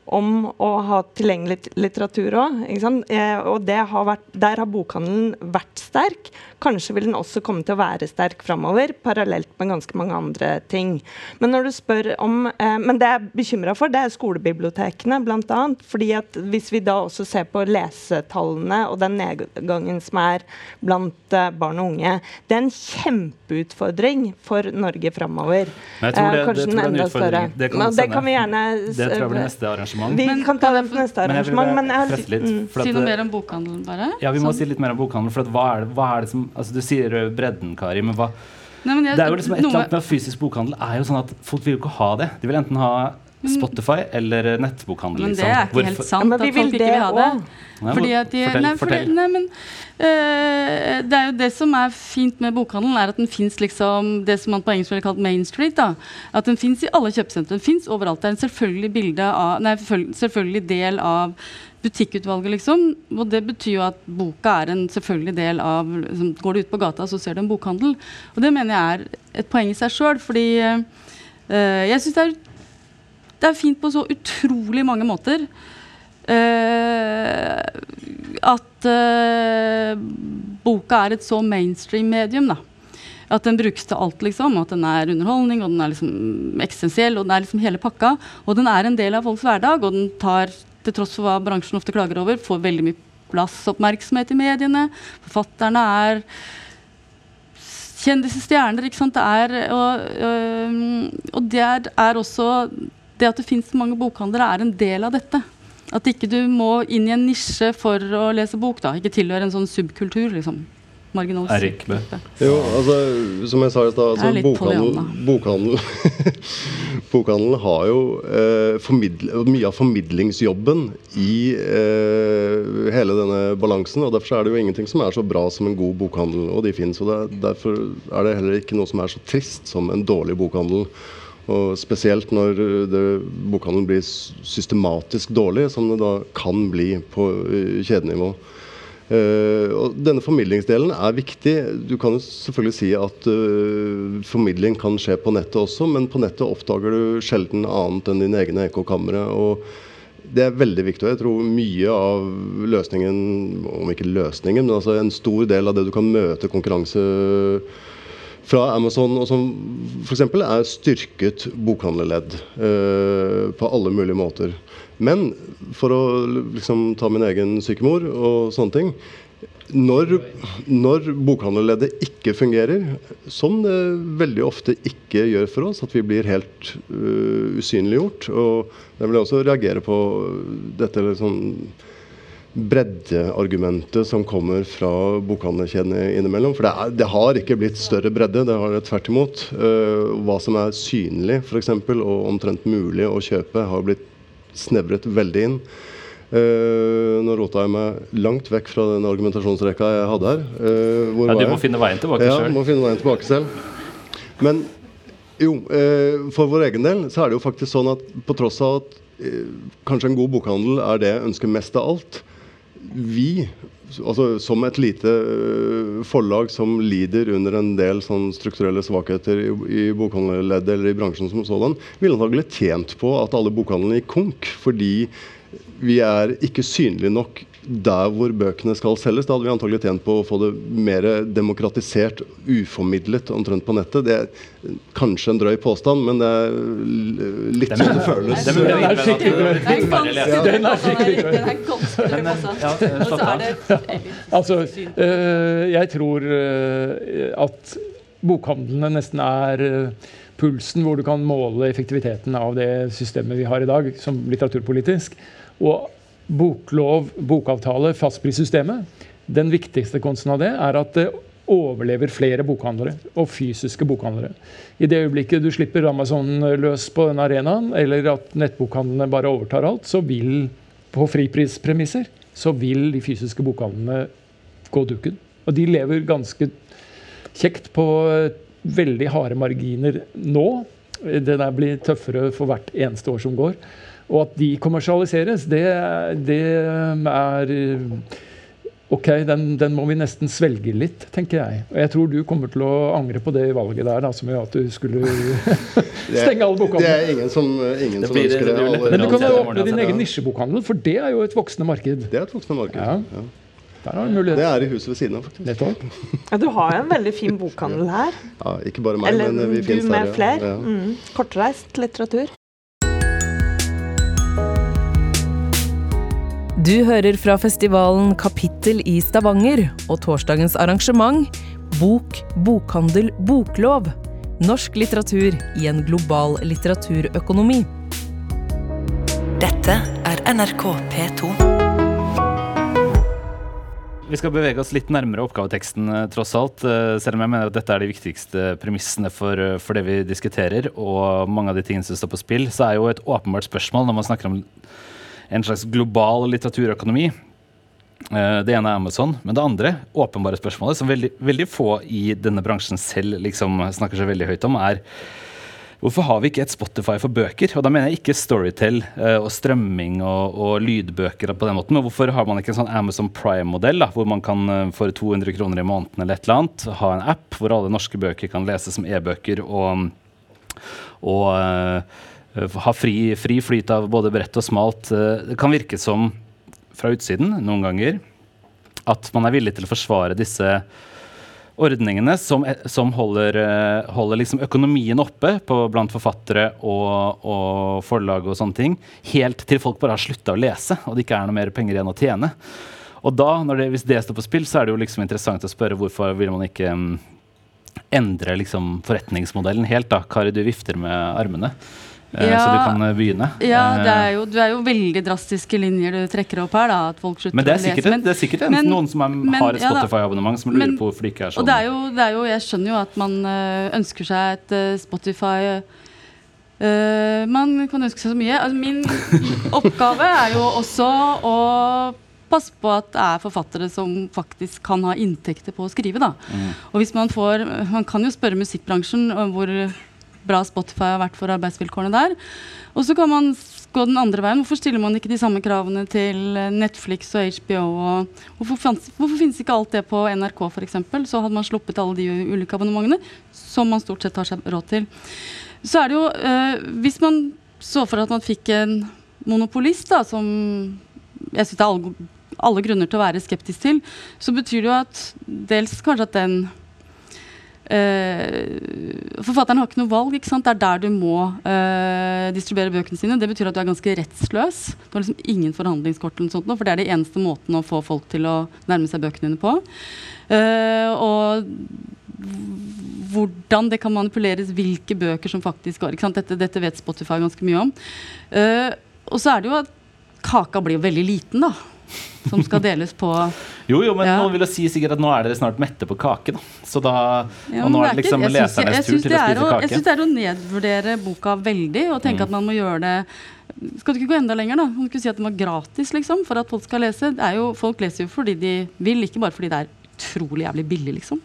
om å ha tilgjengelig litteratur òg. Eh, og har vært, der har bokhandelen vært sterk. Kanskje vil den også komme til å være sterk framover, parallelt med ganske mange andre ting. Men når du spør om, eh, men det jeg er bekymra for, det er skolebibliotekene, bl.a. fordi at hvis vi da også ser på lesetallene og den nedgangen som er blant eh, barn og unge, det er en kjempeutfordring for Norge framover. Tror det, eh, Kanskje det, det enda større. Det kan, det kan vi gjerne Det tror jeg blir neste arrangement. Vi men, kan ta det på neste arrangement. Men jeg, men jeg, mm. Si noe mer om bokhandelen, bare. Ja, vi må sånn. si litt mer om bokhandelen. For hva er, det, hva er det som altså Du sier bredden, Kari, men hva Nei, men jeg, Det er jo liksom et eller annet med fysisk bokhandel er jo sånn at folk vil jo ikke ha det. De vil enten ha Spotify eller nettbokhandel. Men det er ikke helt sant ja, at folk ikke vil ha det. Fordi at de, fortell, nei, fortell. Nei, men, uh, det er jo det som er fint med bokhandelen, er at den fins liksom det som man på engelsk ville kalt Main Street. da, At den fins i alle kjøpesentre. Den fins overalt. Det er en selvfølgelig, bilde av, nei, selvfølgelig del av butikkutvalget, liksom. Og det betyr jo at boka er en selvfølgelig del av liksom, Går du ut på gata, så ser du en bokhandel. Og det mener jeg er et poeng i seg sjøl, fordi uh, jeg syns det det er fint på så utrolig mange måter. Uh, at uh, boka er et så mainstream medium. da. At den brukes til alt. liksom, At den er underholdning, og den er liksom eksistensiell, og den er liksom hele pakka. Og den er en del av folks hverdag, og den tar, til tross for hva bransjen ofte klager over, får veldig mye plass og oppmerksomhet i mediene. Forfatterne er kjendiser, stjerner. ikke sant, det er, og, og, det er også det at det finnes mange bokhandlere, er en del av dette. At ikke du må inn i en nisje for å lese bok, da. Ikke tilhøre en sånn subkultur, liksom marginalisert. Erik Jo, altså, som jeg sa i stad, altså, bokhandel, bokhandel, bokhandel, har jo eh, mye av formidlingsjobben i eh, hele denne balansen. og Derfor er det jo ingenting som er så bra som en god bokhandel, og de finnes. og det, Derfor er det heller ikke noe som er så trist som en dårlig bokhandel. Og spesielt når det, bokhandelen blir systematisk dårlig, som det da kan bli på uh, kjedenivå. Uh, og denne formidlingsdelen er viktig. Du kan jo selvfølgelig si at uh, formidling kan skje på nettet også, men på nettet oppdager du sjelden annet enn dine egne ekkokamre. det er veldig viktig. og Jeg tror mye av løsningen, om ikke løsningen, men altså en stor del av det du kan møte konkurranse fra Amazon, og som f.eks. er styrket bokhandlerledd uh, på alle mulige måter. Men for å liksom, ta min egen sykemor og sånne ting når, når bokhandlerleddet ikke fungerer, som det veldig ofte ikke gjør for oss, at vi blir helt uh, usynliggjort Og jeg vil også reagere på dette liksom, breddeargumentet som kommer fra bokhandlerkjedene innimellom. For det, er, det, har ikke blitt større bredde, det har det tvert imot. Uh, hva som er synlig f.eks. og omtrent mulig å kjøpe, har blitt snevret veldig inn. Uh, nå rota jeg meg langt vekk fra den argumentasjonsrekka jeg hadde her. Uh, ja, du må finne veien tilbake ja, selv. Ja, må finne veien tilbake selv. Men jo, uh, for vår egen del så er det jo faktisk sånn at på tross av at kanskje en god bokhandel er det jeg ønsker mest av alt, vi, altså som et lite øh, forlag som lider under en del sånn strukturelle svakheter i, i bokhandlerleddet eller i bransjen som sådan, ville antagelig tjent på at alle bokhandlene gikk konk. Fordi vi er ikke synlige nok der hvor bøkene skal selges. Da hadde vi antagelig tjent på å få det mer demokratisert, uformidlet omtrent på nettet. Det er kanskje en drøy påstand, men det er litt sånn det føles. Den er skikkelig drøy. Den er skikkelig drøy. Altså, øh, jeg tror øh, at bokhandlene nesten er øh, pulsen hvor du kan måle effektiviteten av det systemet vi har i dag, som litteraturpolitisk. Og boklov, bokavtale, fastprissystemet. Den viktigste konsten av det er at det overlever flere bokhandlere og fysiske bokhandlere. I det øyeblikket du slipper Amazon løs på den arenaen, eller at nettbokhandlene bare overtar alt, så vil på friprispremisser så vil de fysiske bokhandlene gå dukken. Og de lever ganske kjekt på veldig harde marginer nå. Det der blir tøffere for hvert eneste år som går. Og at de kommersialiseres, det, det er Ok, den, den, må vi nesten svelge litt, tenker jeg. Og jeg tror du kommer til å angre på det valget der, da, som gjør at du skulle [laughs] stenge alle bokhandlene. Det er ingen som, ingen som ønsker det. det Men du kan jo åpne din egen nisjebokhandel, for det er jo et voksende marked. Det er et voksende marked, ja. ja. Det er i huset ved siden av, faktisk. [laughs] Ja, du har jo en veldig fin bokhandel her. Ja, Ikke bare meg, Eller, men vi finnes der. Eller du med flere. Ja. Mm. Kortreist litteratur. Du hører fra festivalen Kapittel i Stavanger og torsdagens arrangement Bok, bokhandel, boklov. Norsk litteratur i en global litteraturøkonomi. Dette er NRK P2. Vi skal bevege oss litt nærmere oppgaveteksten, eh, tross alt. Eh, selv om jeg mener at dette er de viktigste premissene for, eh, for det vi diskuterer, og mange av de tingene som står på spill, så er jo et åpenbart spørsmål når man snakker om en slags global litteraturøkonomi. Eh, det ene er Amazon, men det andre åpenbare spørsmålet, som veldig, veldig få i denne bransjen selv liksom snakker så veldig høyt om, er Hvorfor har vi ikke et Spotify for bøker? Og da mener jeg ikke Storytel uh, og strømming og, og, lydbøker på den måten, men hvorfor har man ikke en sånn Amazon Prime-modell, hvor man kan uh, for 200 kroner i måneden eller et eller annet ha en app hvor alle norske bøker kan leses som e-bøker og, og Eh, ha fri, fri, flyt av både bredt og smalt. Eh, det kan virke som, fra utsiden noen ganger, at man er villig til å forsvare disse ordningene som, som holder, eh, holder liksom økonomien oppe på, blant forfattere og, og, forlag og sånne ting, helt til folk bare har slutta å lese og det ikke er noe mer penger igjen å tjene. Og da, det, hvis det står på spill, så er det jo liksom interessant å spørre hvorfor vil man ikke um, endre liksom forretningsmodellen helt. da? Kari, du vifter med armene. Eh, ja, så du kan eh, begynne. Ja, det er jo, Du er jo veldig drastiske linjer du trekker opp her. da, at folk slutter Men det er sikkert, men, det er sikkert men, noen som er, men, har et Spotify-abonnement som lurer på hvorfor det ikke er sånn. Og det er, jo, det er jo, Jeg skjønner jo at man ønsker seg et Spotify uh, Man kan ønske seg så mye. Altså, min [laughs] oppgave er jo også å passe på at det er forfattere som faktisk kan ha inntekter på å skrive. da. Mm. Og hvis Man får, man kan jo spørre musikkbransjen om hvor bra Spotify har vært for arbeidsvilkårene der. Og så kan man gå den andre veien. Hvorfor stiller man ikke de samme kravene til Netflix og HBO? Og hvorfor, fanns, hvorfor finnes ikke alt det på NRK f.eks.? Så hadde man sluppet alle de ulike abonnementene som man stort sett har seg råd til. Så er det jo øh, Hvis man så for at man fikk en monopolist da, som jeg syns det er alle, alle grunner til å være skeptisk til, så betyr det jo at dels kanskje at den Uh, forfatteren har ikke noe valg. Ikke det er der du må uh, distribuere bøkene sine. Det betyr at du er ganske rettsløs. Du har liksom ingen forhandlingskort, eller sånt, for det er det eneste måten å få folk til å nærme seg bøkene dine på. Uh, og hvordan det kan manipuleres, hvilke bøker som faktisk går. Dette, dette, vet Spotify ganske mye om. og så er det jo at kaka blir veldig liten, da som skal deles på Jo, jo, men ja. noen vil jo si sikkert at nå er dere snart mette på kake, da. Så da ja, Og nå er det liksom lesernes tur til å spise kake. Jeg syns det er å nedvurdere boka veldig og tenke mm. at man må gjøre det skal du ikke gå enda lenger, da? Kan du ikke si at den var gratis, liksom, for at folk skal lese? Jo, folk leser jo fordi de vil, ikke bare fordi det er utrolig jævlig billig, liksom.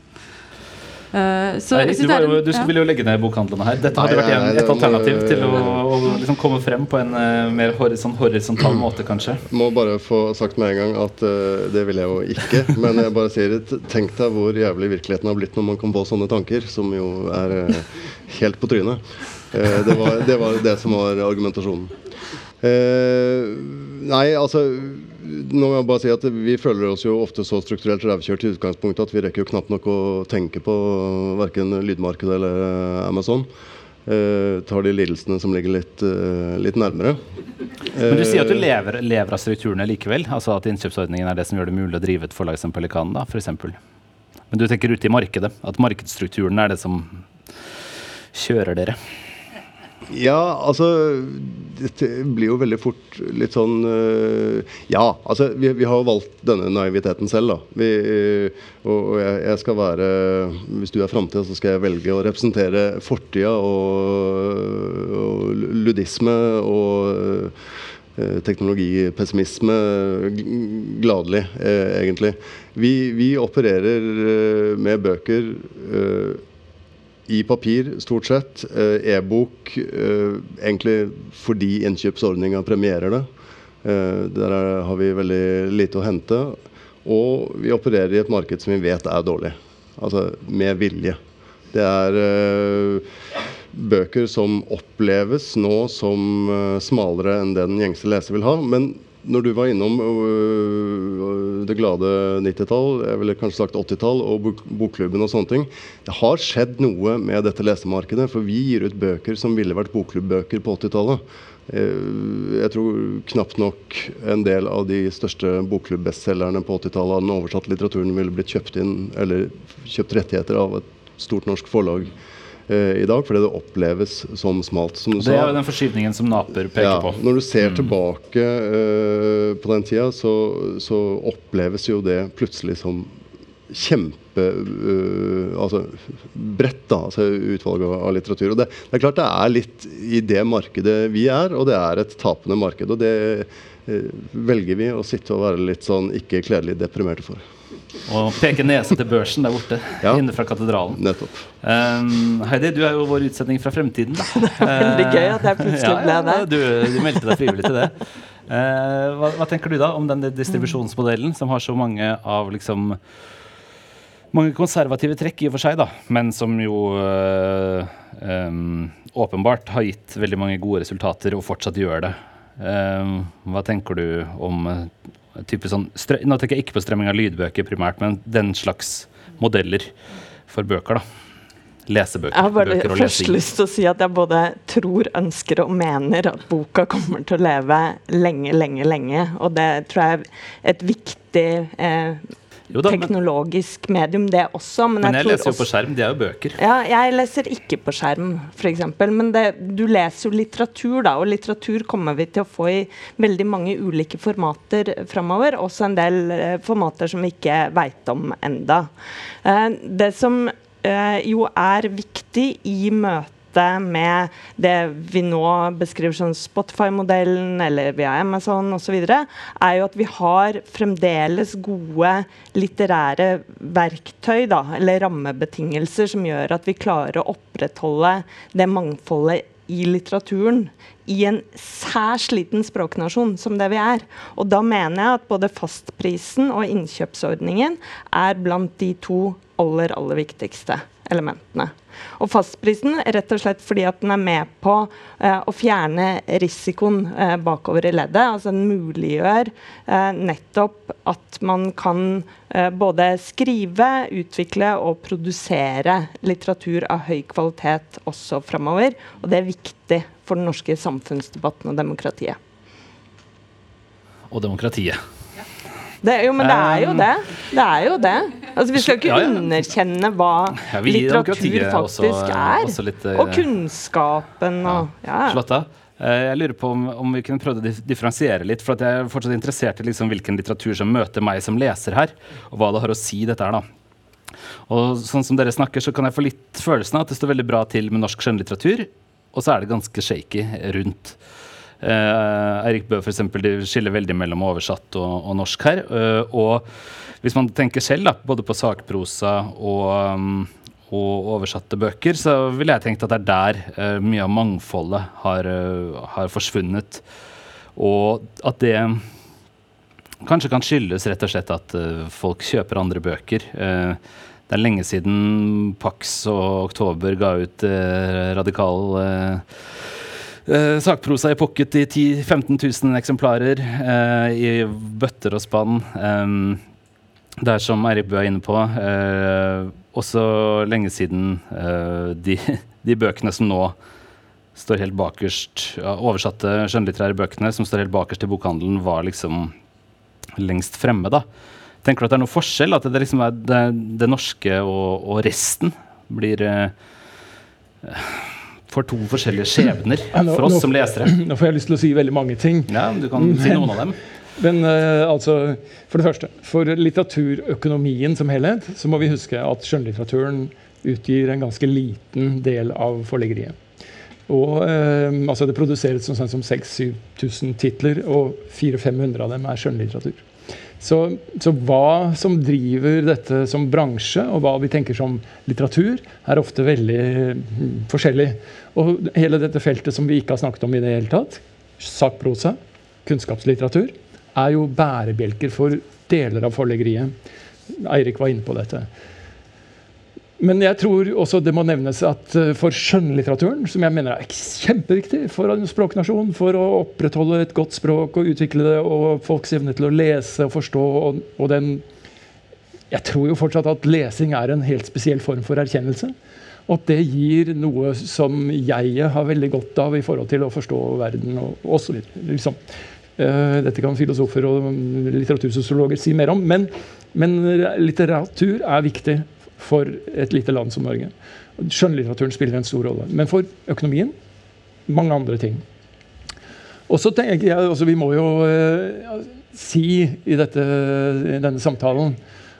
Uh, nei, du, jo, du ville jo legge ned bokhandlene her. Dette hadde nei, vært en, et alternativ til å, å liksom komme frem på en uh, mer horisont, horisontal måte, kanskje. Må bare få sagt med en gang at uh, det vil jeg jo ikke. Men jeg bare sier tenk deg hvor jævlig virkeligheten har blitt når man kan få sånne tanker, som jo er helt på trynet. Det var, det, var, det som var argumentasjonen. nei, altså nå må jeg bare si at Vi føler oss jo ofte så strukturelt rævkjørt i utgangspunktet at vi rekker jo knapt nok å tenke på verken lydmarkedet eller eh, Amazon. Eh, tar de lidelsene som ligger litt, eh, litt nærmere. Men Du sier at du lever, lever, av strukturene likevel? Altså At innkjøpsordningen er det som gjør det mulig å drive et forlag som Pelikan? da, for eksempel. Men du tenker ute i markedet? At markedsstrukturen er det som kjører dere? Ja, altså Det blir jo veldig fort litt sånn uh, Ja, altså vi, vi, har valgt denne naiviteten selv, da. Vi, og, og jeg, jeg, skal være Hvis du er framtida, så skal jeg velge å representere fortida og, og, ludisme og uh, teknologipessimisme gladelig, egentlig. Vi, vi opererer med bøker i papir, stort sett. Eh, e-bok eh, egentlig fordi innkjøpsordninga premierer det. Eh, der har vi veldig lite å hente. Og vi opererer i et marked som vi vet er dårlig. Altså med vilje. Det er bøker som oppleves nå som smalere enn det den gjengse leser vil ha. Men når du var innom det glade 90-tall, jeg ville kanskje sagt 80-tall, og bok bokklubben og sånne ting Det har skjedd noe med dette lesemarkedet, for vi gir ut bøker som ville vært bokklubbøker på 80-tallet. Eh, jeg tror knapt nok en del av de største bokklubb-bestselgerne på 80-tallet av den oversatte litteraturen ville blitt kjøpt inn, eller kjøpt rettigheter av et stort norsk forlag i dag, fordi det oppleves som smalt. Som det er jo den forskyvningen som Naper peker ja, på. Når du ser mm. tilbake uh, på den tida, så, så, oppleves jo det plutselig som kjempe uh, altså bredt, da, altså utvalget av litteratur. Og det, det, er klart det er litt i det markedet vi er, og det er et tapende marked. Og det uh, velger vi å sitte og være litt sånn ikke kledelig deprimerte for. Og peke nese til børsen der borte [laughs] ja. inne fra katedralen. Nettopp. Um, Heidi, du er jo vår utsetning fra fremtiden. Da. [laughs] det er veldig gøy at jeg plutselig ble ja, Ja, du, du, meldte deg frivillig til det. Uh, hva, hva, tenker du da om den distribusjonsmodellen som har så mange av liksom mange konservative trekk i og for seg, da, men som jo øh, øh, åpenbart har gitt veldig mange gode resultater og fortsatt gjør det. Uh, hva tenker du om type sånn Nå tenker jeg ikke på strømming av lydbøker primært, men den slags modeller for bøker, da. Lesebøker. Jeg har bare først lyst til å si at jeg både tror, ønsker og mener at boka kommer til å leve lenge, lenge, lenge. Og det tror jeg er et viktig eh, da, teknologisk men, medium, det også. Men, men jeg, jeg leser jo på skjerm. Det er jo bøker. Ja, jeg leser ikke på skjerm, f.eks. Men det, du leser jo litteratur, da. Og litteratur kommer vi til å få i veldig mange ulike formater framover. Også en del eh, formater som vi ikke veit om enda. Eh, det som eh, jo er viktig i møtet med det vi nå beskriver som Spotify-modellen eller via Amazon osv., er jo at vi har fremdeles gode litterære verktøy, da, eller rammebetingelser, som gjør at vi klarer å opprettholde det mangfoldet i litteraturen i en særs liten språknasjon som det vi er. Og da mener jeg at både fastprisen og innkjøpsordningen er blant de to aller, aller viktigste elementene. Og fastprisen rett og slett fordi at den er med på eh, å fjerne risikoen eh, bakover i leddet. Altså den muliggjør eh, nettopp at man kan både skrive, utvikle og produsere litteratur av høy kvalitet også framover. Og det er viktig for den norske samfunnsdebatten og demokratiet. Og demokratiet. Det, jo, men det er jo det. Det er jo det. Altså, vi skal ikke ja, ja. underkjenne hva ja, litteratur faktisk også, er. Også litt, uh, og kunnskapen og ja. Charlotta, uh, jeg lurer på om, om, vi kunne prøvd å differensiere litt. For jeg er fortsatt interessert i liksom hvilken litteratur som møter meg som leser her, og hva det har å si, dette her, da. Og sånn som dere snakker, så kan jeg få litt følelsen av at det står veldig bra til med norsk skjønnlitteratur, og så er det ganske shaky rundt. Uh, Eirik Bø for eksempel, de skiller veldig mellom oversatt og, og norsk her. Uh, og hvis man tenker selv da, både på sakprosa og, um, og oversatte bøker, så ville jeg tenkt at det er der uh, mye av mangfoldet har, har, forsvunnet. Og at det kanskje kan skyldes rett og slett at folk kjøper andre bøker. det er lenge siden Pax og Oktober ga ut radikal Uh, sakprosa i pocket i 10 15 000 eksemplarer uh, i bøtter og spann. Um, det er som Eirik Bø er inne på, uh, også lenge siden de, [laughs] de, bøkene som nå står helt bakerst, oversatte skjønnlitterære bøkene som står helt bakerst i bokhandelen, var liksom lengst fremme. da. Tenker du at det er noen forskjell? At det, liksom er det, det norske og, og, resten blir for to forskjellige skjebner for oss nå, som lesere. [clears throat] Nå får jeg lyst til å si veldig mange ting. Ja, Du kan si noen av dem. Men uh, altså, For det første, for litteraturøkonomien som helhet så må vi huske at skjønnlitteraturen utgir en ganske liten del av forleggeriet. Og uh, altså Det produseres sånn som 6000-7000 titler, og 400-500 av dem er skjønnlitteratur. Så, så, hva som driver dette som bransje, og hva vi tenker som litteratur, er ofte veldig mm, forskjellig. Og hele dette feltet som vi ikke har snakket om i det hele tatt, sakprosa, kunnskapslitteratur, er jo bærebjelker for deler av forleggeriet. Eirik var inne på dette. Men jeg tror også det må nevnes at eh, for skjønnlitteraturen, som jeg mener er kjempeviktig for en språknasjon, for å opprettholde et godt språk og utvikle det, og folks evne til å lese og forstå og, og den Jeg tror jo fortsatt at lesing er en helt spesiell form for erkjennelse. Og at det gir noe som jeg har veldig godt av i forhold til å forstå verden og osv. Liksom. Uh, dette kan filosofer og litteratursosiologer si mer om. Men, men litteratur er viktig for et lite land som Norge. Skjønnlitteraturen spiller en stor rolle. Men for økonomien mange andre ting. Og så tenker jeg, altså Vi må jo uh, si i, dette, i, denne samtalen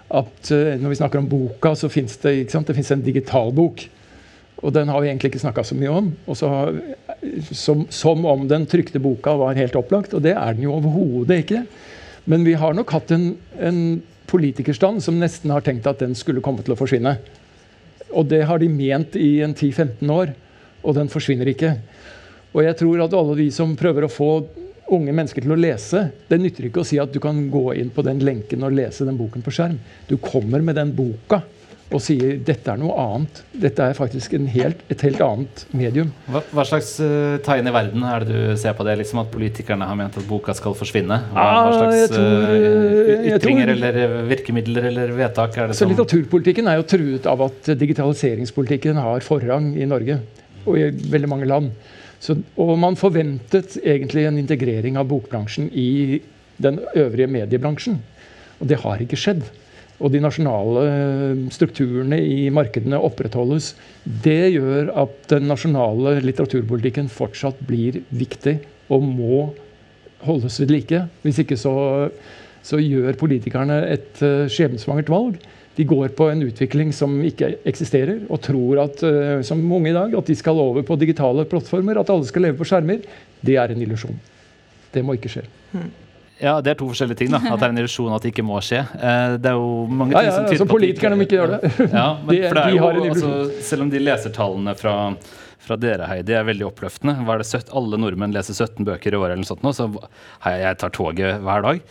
at uh, når vi snakker om boka, så fins det, det en digital bok. Og den har vi egentlig ikke snakka så mye om. Har, som, som, om den trykte boka var helt opplagt, og det er den jo overhodet ikke. Men vi har nok hatt en, en politikerstand som nesten har tenkt at den skulle komme til å forsvinne. Og det har de ment i en 10-15 år, og den forsvinner ikke. Og jeg tror at alle de som prøver å få unge mennesker til å lese Det nytter ikke å si at du kan gå inn på den lenken og lese den boken på skjerm. Du kommer med den boka og sier dette er noe annet. Dette er faktisk helt, et helt annet medium. Hva, hva slags uh, tegn i verden er det du ser på det? Liksom At politikerne har ment at boka skal forsvinne? Hva, hva ah, slags tror, uh, ytringer tror, eller virkemidler eller vedtak er det så som Litteraturpolitikken er jo truet av at digitaliseringspolitikken har forrang i Norge og i veldig mange land. Så, og man forventet egentlig en integrering av bokbransjen i den øvrige mediebransjen. Og det har ikke skjedd. Og de nasjonale strukturene i markedene opprettholdes, det gjør at den nasjonale litteraturpolitikken fortsatt blir viktig og må holdes ved like. Hvis ikke så, så gjør politikerne et uh, skjebnesvangert valg. De går på en utvikling som ikke eksisterer, og tror at, uh, som unge i dag, at de skal over på digitale plattformer, at alle skal leve på skjermer. Det er en illusjon. Det må ikke skje. Ja, det er to forskjellige ting. da, [laughs] At det er en illusjon at det ikke må skje. Eh, det er jo mange ting ja, ja, som tyder på Politikerne ikke gjøre det. [laughs] Ja, men, [laughs] de, for det er jo, altså, Selv om de lesertallene fra, fra dere, Heidi, er veldig oppløftende Var det 17, Alle nordmenn leser 17 bøker i året, eller noe sånt nå, så hei, jeg tar toget hver dag.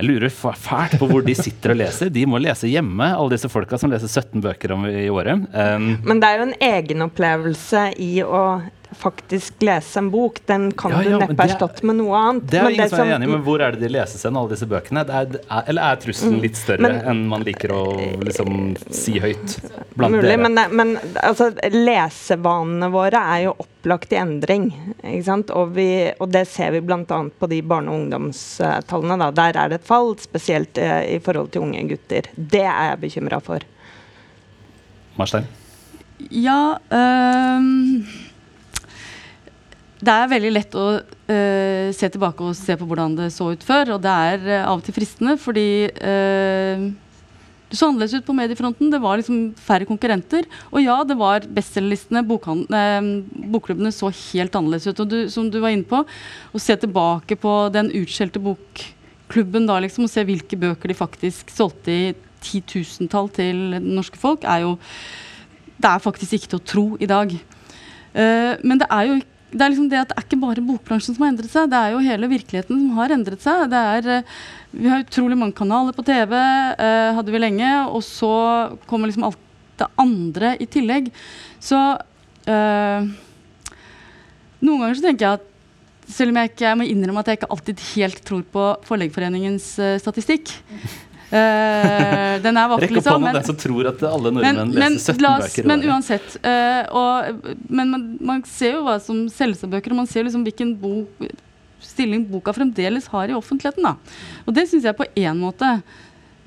Jeg lurer fælt på hvor de sitter og leser. De må lese hjemme, alle disse folka som leser 17 bøker om i året. Um, men det er jo en egenopplevelse i å faktisk lese en bok. Den kan ja, ja, du neppe erstatte med noe annet. Det er men ingen som er enig i, men hvor er det de leses hen, alle disse bøkene? Er, er, eller er trusselen mm. litt større men, enn man liker å liksom, si høyt blant mulig, dere? Men, men altså, lesevanene våre er jo opplagt i endring. Og, vi, og, det ser vi bl.a. på de barne- og ungdomstallene. Da. Der er det et fall, spesielt uh, i forhold til unge gutter. Det er jeg bekymra for. Marstein? Ja øh det er veldig lett å uh, se tilbake og se på hvordan det så ut før. Og det er uh, av og til fristende, fordi uh, det så annerledes ut på mediefronten. Det var liksom færre konkurrenter. Og ja, det var bestselgerlistene, bokklubbene så helt annerledes ut. Og du, som du var inne på, å se tilbake på den utskjelte bokklubben da, liksom, og se hvilke bøker de faktisk solgte i titusentall til norske folk, er jo Det er faktisk ikke til å tro i dag. men det er jo ikke det er liksom det at det er ikke bare bokbransjen som har endret seg, det er jo hele virkeligheten som har endret seg. Det er, eh, vi har utrolig mange kanaler på TV, eh, hadde vi lenge, og så kommer liksom alt det andre i tillegg. Så eh, Noen ganger så tenker jeg at selv om jeg ikke jeg må innrømme at jeg ikke alltid helt tror på Forleggerforeningens eh, statistikk, Uh, den er vakker, Rekk opp liksom. hånda den som tror at alle nordmenn men, leser 17 las, bøker. Men uansett. Uh, og, men man, man, ser jo hva som selges av bøker, og man ser liksom hvilken bok, stilling boka fremdeles har i offentligheten. Da. Og det syns jeg på én måte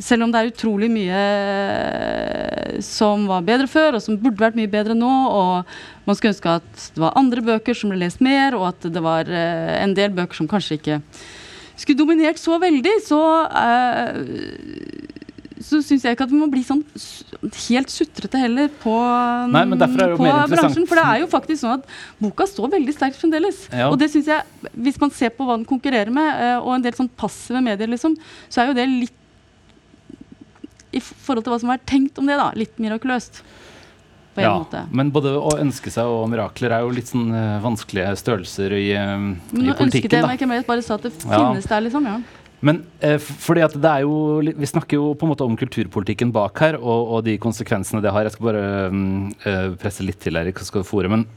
selv om det er utrolig mye eh, som var bedre før, og som burde vært mye bedre nå, og man skulle ønske at det var andre bøker som ble lest mer, og at det var en del bøker som kanskje ikke skulle dominert så veldig, så uh, så syns jeg ikke at vi må bli sånn helt sutrete heller på, Nei, på bransjen. For det er jo faktisk sånn at boka står veldig sterkt fremdeles. Ja. Og det synes jeg, hvis man ser på hva den konkurrerer med, uh, og en del sånn passive medier, liksom, så er jo det litt I forhold til hva som har vært tenkt om det, da, litt mirakuløst på en ja, måte. Men både å ønske seg og mirakler er jo litt sånn uh, vanskelige størrelser i, uh, men i politikken. Jeg meg ikke mer, bare sa at det finnes der, liksom. ja. Men eh, fordi at det er jo Vi snakker jo på en måte om kulturpolitikken bak her, og, og de konsekvensene det har. Jeg skal bare um, presse litt til, Erik, så skal du fore. Men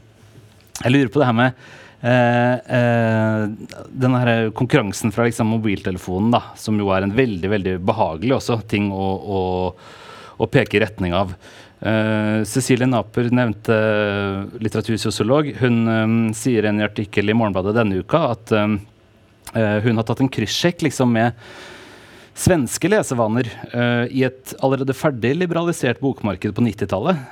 jeg lurer på det her med eh, eh, denne her konkurransen fra liksom, mobiltelefonen, da, som jo er en veldig veldig behagelig også, ting å, å, å peke i retning av. Uh, Cecilie Naper nevnte uh, litteratursosiolog. Hun um, sier i en artikkel i Morgenbladet denne uka at um, uh, hun har tatt en kryssjekk liksom, med svenske lesevaner i et allerede ferdig liberalisert bokmarked på 90-tallet,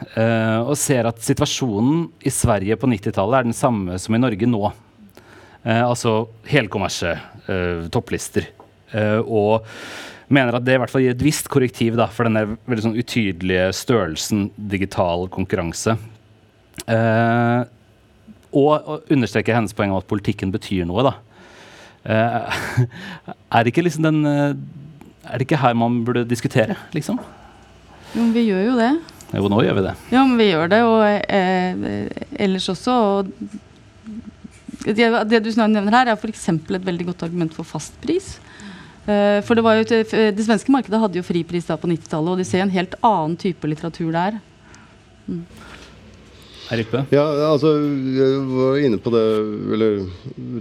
og ser at situasjonen i Sverige på 90-tallet er den samme som i Norge nå. altså helkommerse, topplister. og mener at det i hvert fall gir et visst korrektiv da, for denne veldig sånn utydelige størrelsen digital konkurranse. Eh, og, understreker hennes poeng om at politikken betyr noe. da. Eh, [laughs] er det ikke liksom den eh, Er det ikke her man burde diskutere, liksom? Jo, vi gjør jo det. Jo, nå gjør vi det. Ja, men vi gjør det, og eh, ellers også. Og det, det du nevner her, er f.eks. et veldig godt argument for fastpris. Uh, for det, var jo, det svenske markedet hadde jo fripris da på 90-tallet, og de ser en helt annen type litteratur der. Mm. Ja, altså, jeg var inne på det Eller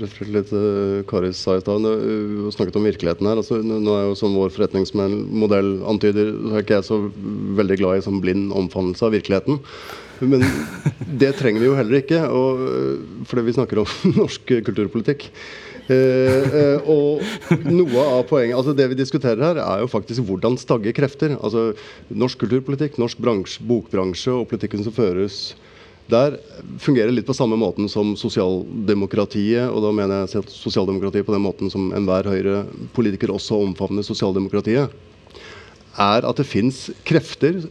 rett og slett litt Kari Karis sa i stad. Og snakket om virkeligheten her. Altså, nå er jo Som vår forretningsmodell antyder, så er ikke jeg så veldig glad i sånn blind omfavnelse av virkeligheten. Men [laughs] det trenger vi jo heller ikke, og, fordi vi snakker om [laughs] norsk kulturpolitikk. Eh, eh, og noe av poenget altså Det vi diskuterer her, er jo faktisk hvordan stagge krefter. Altså Norsk kulturpolitikk, norsk bransje, bokbransje og politikken som føres der, fungerer litt på samme måten som sosialdemokratiet. Og da mener jeg sosialdemokratiet på den måten som enhver Høyre-politiker også omfavner sosialdemokratiet. Er at det fins krefter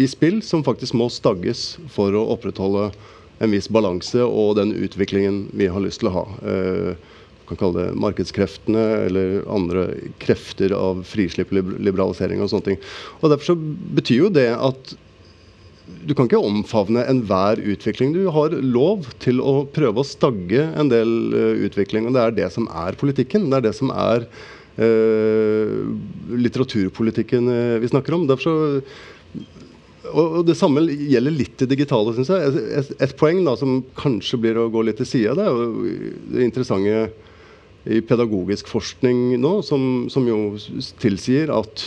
i spill som faktisk må stagges for å opprettholde en viss balanse og den utviklingen vi har lyst til å ha. Eh, kan kalle det markedskreftene eller andre krefter av frislipp, liberalisering og sånne ting. Og Derfor så betyr jo det at du kan ikke omfavne enhver utvikling. Du har lov til å prøve å stagge en del uh, utvikling, og det er det som er politikken. Det er det som er uh, litteraturpolitikken uh, vi snakker om. Derfor så og, Det samme gjelder litt det digitale, syns jeg. Et, et, poeng da, som kanskje blir å gå litt til sida, det er jo det interessante i pedagogisk forskning nå, som, som jo tilsier at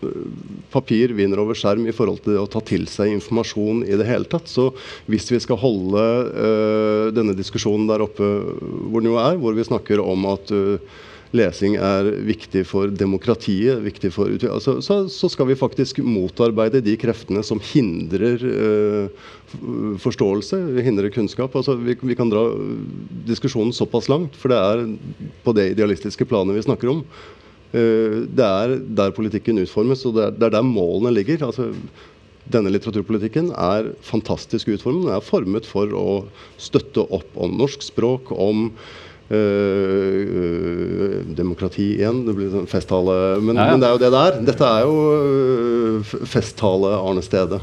øh, papir vinner over skjerm i forhold til å ta til seg informasjon i det hele tatt. Så hvis vi skal holde uh, denne diskusjonen der oppe hvor den jo er, hvor vi snakker om at uh, lesing er viktig for demokratiet, viktig for altså, så, så, skal vi faktisk motarbeide de kreftene som hindrer uh, forståelse, hindrer kunnskap. Altså, vi, vi, kan dra diskusjonen såpass langt, for det er på det idealistiske planet vi snakker om. Uh, det er der politikken utformes, og det er, det er der målene ligger. altså denne litteraturpolitikken er fantastisk utformet. Den er formet for å støtte opp om norsk språk, om Uh, demokrati igjen. Det blir sånn festtale. Men, ja, ja. men, det er jo det det er. Dette er jo uh, festtale Arne Stede.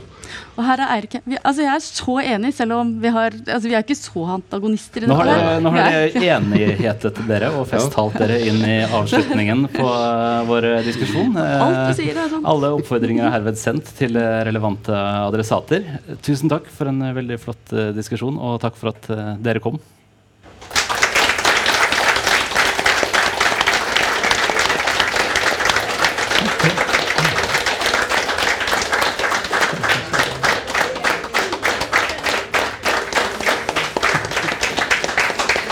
Og her er Eirik altså Jeg er så enig, selv om vi har altså vi er ikke så antagonister. nå har dere, nå har dere enighetet dere og festtalt dere inn i avslutningen på uh, vår diskusjon. Alt du sier er sånn. Alle oppfordringer er herved sendt til relevante adressater. Tusen takk for en veldig flott diskusjon, og takk for at dere kom.